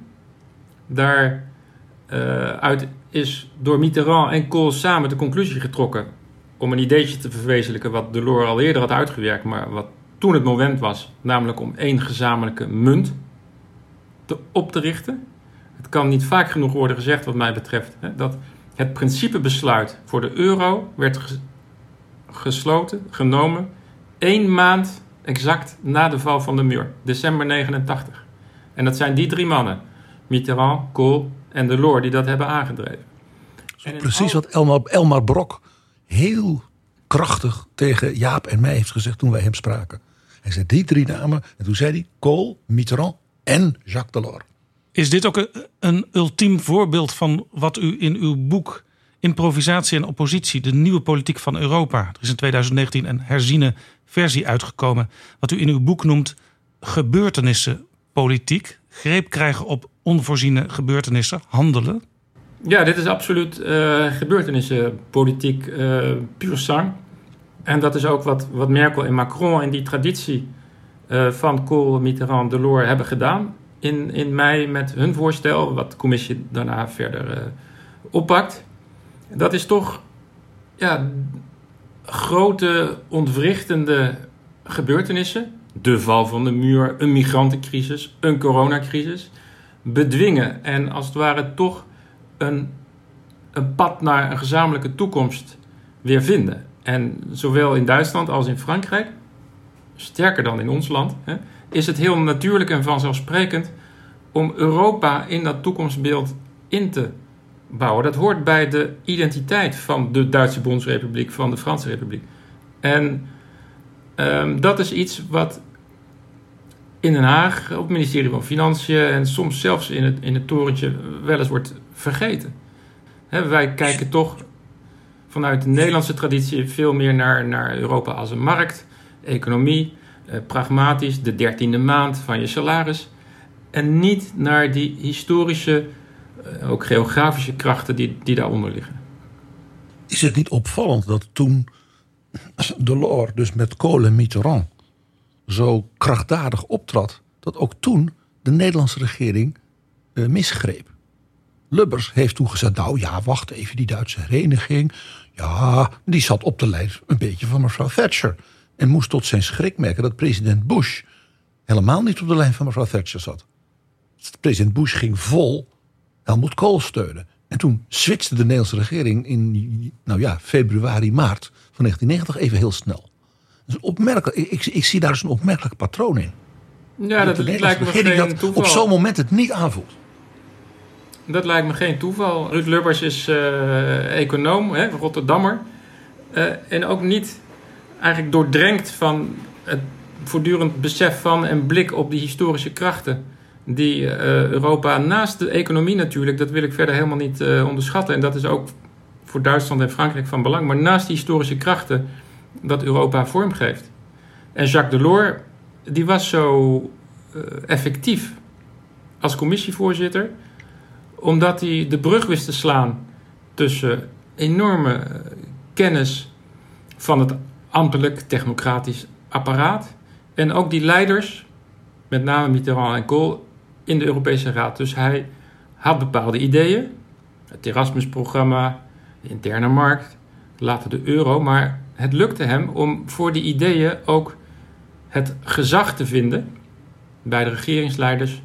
Daaruit uh, is door Mitterrand en Kool samen de conclusie getrokken om een ideetje te verwezenlijken wat Delors al eerder had uitgewerkt, maar wat toen het moment was, namelijk om één gezamenlijke munt te, op te richten. Het kan niet vaak genoeg worden gezegd, wat mij betreft, hè, dat Het principebesluit voor de euro werd gesloten, genomen, één maand exact na de val van de muur, december 89. En dat zijn die drie mannen, Mitterrand, Kohl en Delors, die dat hebben aangedreven. Precies wat Elmar, Elmar Brok heel krachtig tegen Jaap en mij heeft gezegd toen wij hem spraken. Hij zei die drie namen en toen zei hij Kool, Mitterrand en Jacques Delors. Is dit ook een, een ultiem voorbeeld van wat u in uw boek Improvisatie en Oppositie, de nieuwe politiek van Europa. Er is in 2019 een herziene versie uitgekomen. Wat u in uw boek noemt gebeurtenissenpolitiek. Greep krijgen op onvoorziene gebeurtenissen, handelen. Ja, dit is absoluut uh, gebeurtenissenpolitiek uh, puur sang. En dat is ook wat, wat Merkel en Macron in die traditie uh, van Kohl, Mitterrand, Delors hebben gedaan. In, in mei met hun voorstel, wat de commissie daarna verder oppakt. Dat is toch ja, grote ontwrichtende gebeurtenissen. De val van de muur, een migrantencrisis, een coronacrisis. Bedwingen en als het ware toch een, een pad naar een gezamenlijke toekomst weer vinden. En zowel in Duitsland als in Frankrijk, sterker dan in ons land, hè, is het heel natuurlijk en vanzelfsprekend om Europa in dat toekomstbeeld in te bouwen. Dat hoort bij de identiteit van de Duitse Bondsrepubliek, van de Franse Republiek. En um, dat is iets wat in Den Haag, op het ministerie van Financiën en soms zelfs in het, in het torentje wel eens wordt vergeten. wij kijken toch vanuit de Nederlandse traditie veel meer naar, naar Europa als een markt, economie, eh, pragmatisch, de dertiende maand van je salaris. En niet naar die historische, ook geografische krachten die, die daaronder liggen. Is het niet opvallend dat toen Delors dus met Kohl en Mitterrand zo krachtdadig optrad, dat ook toen de Nederlandse regering uh, misgreep? Lubbers heeft toen gezegd: Nou ja, wacht even, die Duitse hereniging. Ja, die zat op de lijn een beetje van mevrouw Thatcher. En moest tot zijn schrik merken dat president Bush helemaal niet op de lijn van mevrouw Thatcher zat. President Bush ging vol Helmut Kohl steunen. En toen switchte de Nederlandse regering in nou ja, februari, maart van 1990 even heel snel. Dus opmerkelijk, ik, ik, zie daar dus een opmerkelijk patroon in. Ja, dat, dat lijkt me geen toeval. op zo'n moment het niet aanvoelt. Dat lijkt me geen toeval. Ruud Lubbers is uh, econoom, hè, Rotterdammer. Uh, en ook niet eigenlijk doordrenkt van het voortdurend besef van en blik op die historische krachten die uh, Europa naast de economie natuurlijk, dat wil ik verder helemaal niet onderschatten. En dat is ook voor Duitsland en Frankrijk van belang. Maar naast die historische krachten dat Europa vormgeeft. En Jacques Delors, die was zo effectief als commissievoorzitter omdat hij de brug wist te slaan tussen enorme eh, kennis van het ambtelijk technocratisch apparaat en ook die leiders, met name Mitterrand en Kohl, in de Europese Raad. Dus hij had bepaalde ideeën, het Erasmus-programma, de interne markt, later de euro, maar het lukte hem om voor die ideeën ook het gezag te vinden bij de regeringsleiders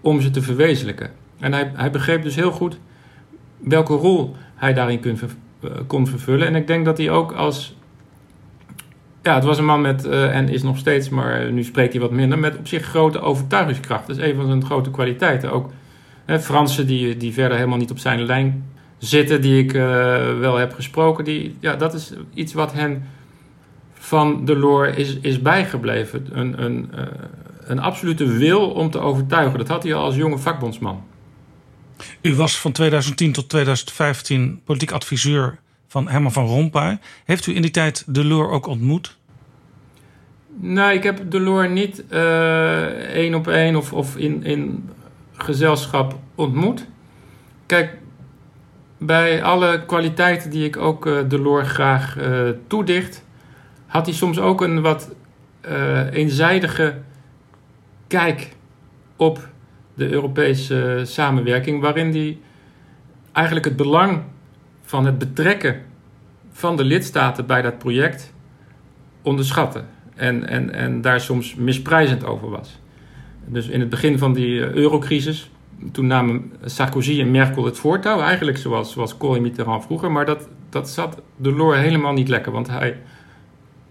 om ze te verwezenlijken. En hij, hij begreep dus heel goed welke rol hij daarin uh, kon vervullen. En ik denk dat hij ook als. Ja, het was een man met, uh, en is nog steeds, maar nu spreekt hij wat minder, met op zich grote overtuigingskracht. Dat is een van zijn grote kwaliteiten. Ook hè, Fransen die, die verder helemaal niet op zijn lijn zitten, die ik uh, wel heb gesproken, die, ja, dat is iets wat hen van Delors is, is bijgebleven. Een, een, uh, een absolute wil om te overtuigen. Dat had hij al als jonge vakbondsman. U was van 2010 tot 2015 politiek adviseur van Herman van Rompuy. Heeft u in die tijd Delors ook ontmoet? Nou, ik heb Delors niet uh, één op één of, of in, in gezelschap ontmoet. Kijk, bij alle kwaliteiten die ik ook uh, Delors graag uh, toedicht, had hij soms ook een wat eenzijdige kijk op de Europese samenwerking, waarin die eigenlijk het belang van het betrekken van de lidstaten bij dat project onderschatte. En, en, en daar soms misprijzend over was. Dus in het begin van die eurocrisis, toen namen Sarkozy en Merkel het voortouw. Eigenlijk zoals, zoals Kool Mitterrand vroeger. Maar dat, dat zat Delors helemaal niet lekker. Want hij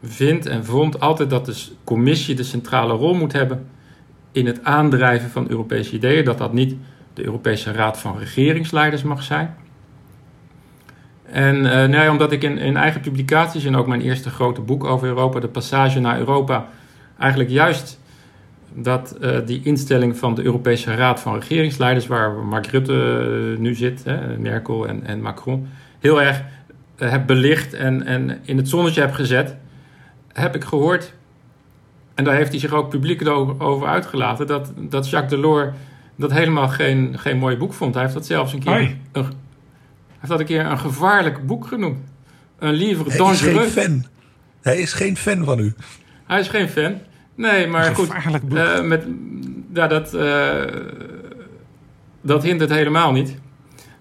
vindt en vond altijd dat de commissie de centrale rol moet hebben in het aandrijven van Europese ideeën. Dat dat niet de Europese Raad van Regeringsleiders mag zijn. En uh, nou ja, omdat ik in, in eigen publicaties en ook mijn eerste grote boek over Europa, de passage naar Europa, eigenlijk juist dat uh, die instelling van de Europese Raad van Regeringsleiders, waar Mark Rutte uh, nu zit, hè, Merkel en, en, Macron, heel erg heb belicht en, en in het zonnetje heb gezet, heb ik gehoord, en daar heeft hij zich ook publiek over uitgelaten, dat, dat Jacques Delors dat helemaal geen, geen mooi boek vond. Hij heeft dat zelfs een keer, een, heeft dat een, keer een gevaarlijk boek genoemd. Een livre dangereux. Hij is geen fan. Hij is geen fan van u. Hij is geen fan. Nee, maar goed. Uh, met, ja, dat, uh, dat hindert helemaal niet.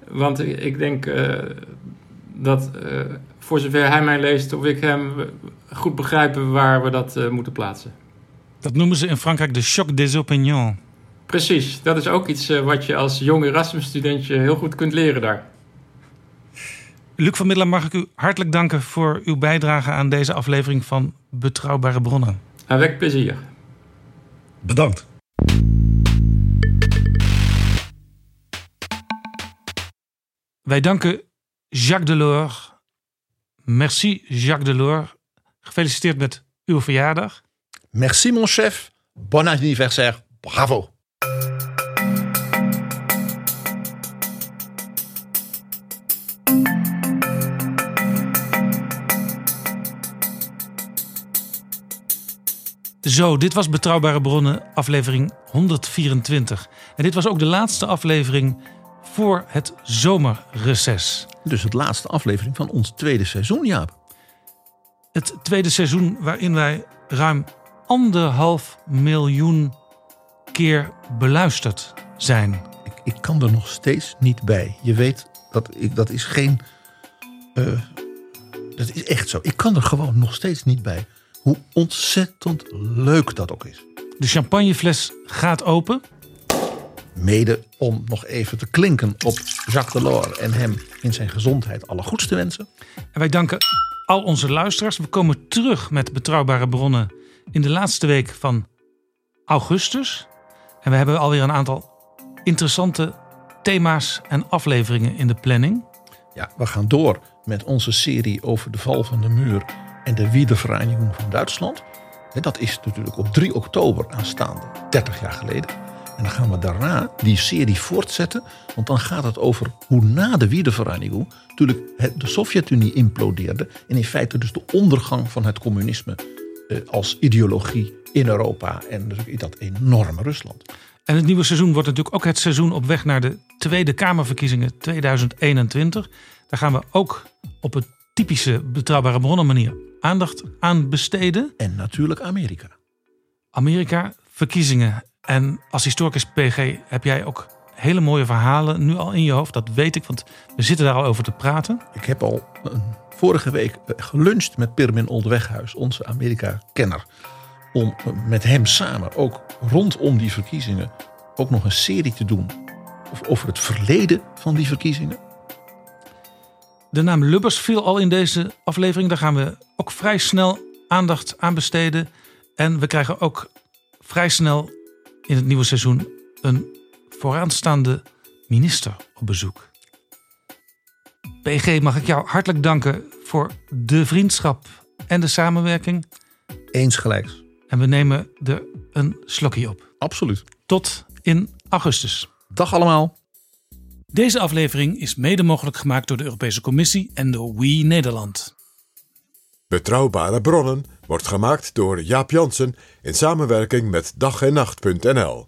Want ik denk uh, dat voor zover hij mij leest, of ik hem goed begrijpen waar we dat moeten plaatsen. Dat noemen ze in Frankrijk de choc des opinions. Precies, dat is ook iets wat je als jong Erasmus-studentje heel goed kunt leren daar. Luc van Middelen, mag ik u hartelijk danken voor uw bijdrage aan deze aflevering van Betrouwbare Bronnen. Avec plezier. Bedankt. Wij danken Jacques Delors. Merci Jacques Delors. Gefeliciteerd met uw verjaardag. Merci mon chef. Bon anniversaire. Bravo. Zo, dit was Betrouwbare Bronnen, aflevering 124. En dit was ook de laatste aflevering voor het zomerreces. Dus het laatste aflevering van ons tweede seizoen, Jaap. Het tweede seizoen waarin wij ruim anderhalf miljoen keer beluisterd zijn. Ik, ik kan er nog steeds niet bij. Je weet, dat, ik, dat is geen... Uh, dat is echt zo. Ik kan er gewoon nog steeds niet bij hoe ontzettend leuk dat ook is. De champagnefles gaat open. Mede om nog even te klinken op Jacques Delors en hem in zijn gezondheid alle goeds te wensen. En wij danken al onze luisteraars. We komen terug met betrouwbare bronnen in de laatste week van augustus. En we hebben alweer een aantal interessante thema's en afleveringen in de planning. Ja, we gaan door met onze serie over de val van de muur en de Wiedervereinigung van Duitsland. Dat is natuurlijk op 3 oktober aanstaande, 30 jaar geleden. En dan gaan we daarna die serie voortzetten. Want dan gaat het over hoe na de Wiedervereinigung natuurlijk de Sovjet-Unie implodeerde. En in feite dus de ondergang van het communisme eh, als ideologie in Europa. En in dat enorme Rusland. En het nieuwe seizoen wordt natuurlijk ook het seizoen op weg naar de Tweede Kamerverkiezingen 2021. Daar gaan we ook op een typische betrouwbare bronnen manier aandacht aan besteden. En natuurlijk Amerika. Amerika, verkiezingen. En als historicus PG heb jij ook hele mooie verhalen nu al in je hoofd. Dat weet ik, want we zitten daar al over te praten. Ik heb al vorige week eh, geluncht met Pirmin Oldweghuis, onze Amerika-kenner. Om eh, met hem samen ook rondom die verkiezingen ook nog een serie te doen over het verleden van die verkiezingen. De naam Lubbers viel al in deze aflevering. Daar gaan we ook vrij snel aandacht aan besteden. En we krijgen ook vrij snel in het nieuwe seizoen een vooraanstaande minister op bezoek. PG, mag ik jou hartelijk danken voor de vriendschap en de samenwerking. Eens gelijks. En we nemen er een slokje op. Absoluut. Tot in augustus. Dag allemaal. Deze aflevering is mede mogelijk gemaakt door de Europese Commissie en door We Nederland. Betrouwbare bronnen wordt gemaakt door Jaap Jansen in samenwerking met dag en nacht.nl.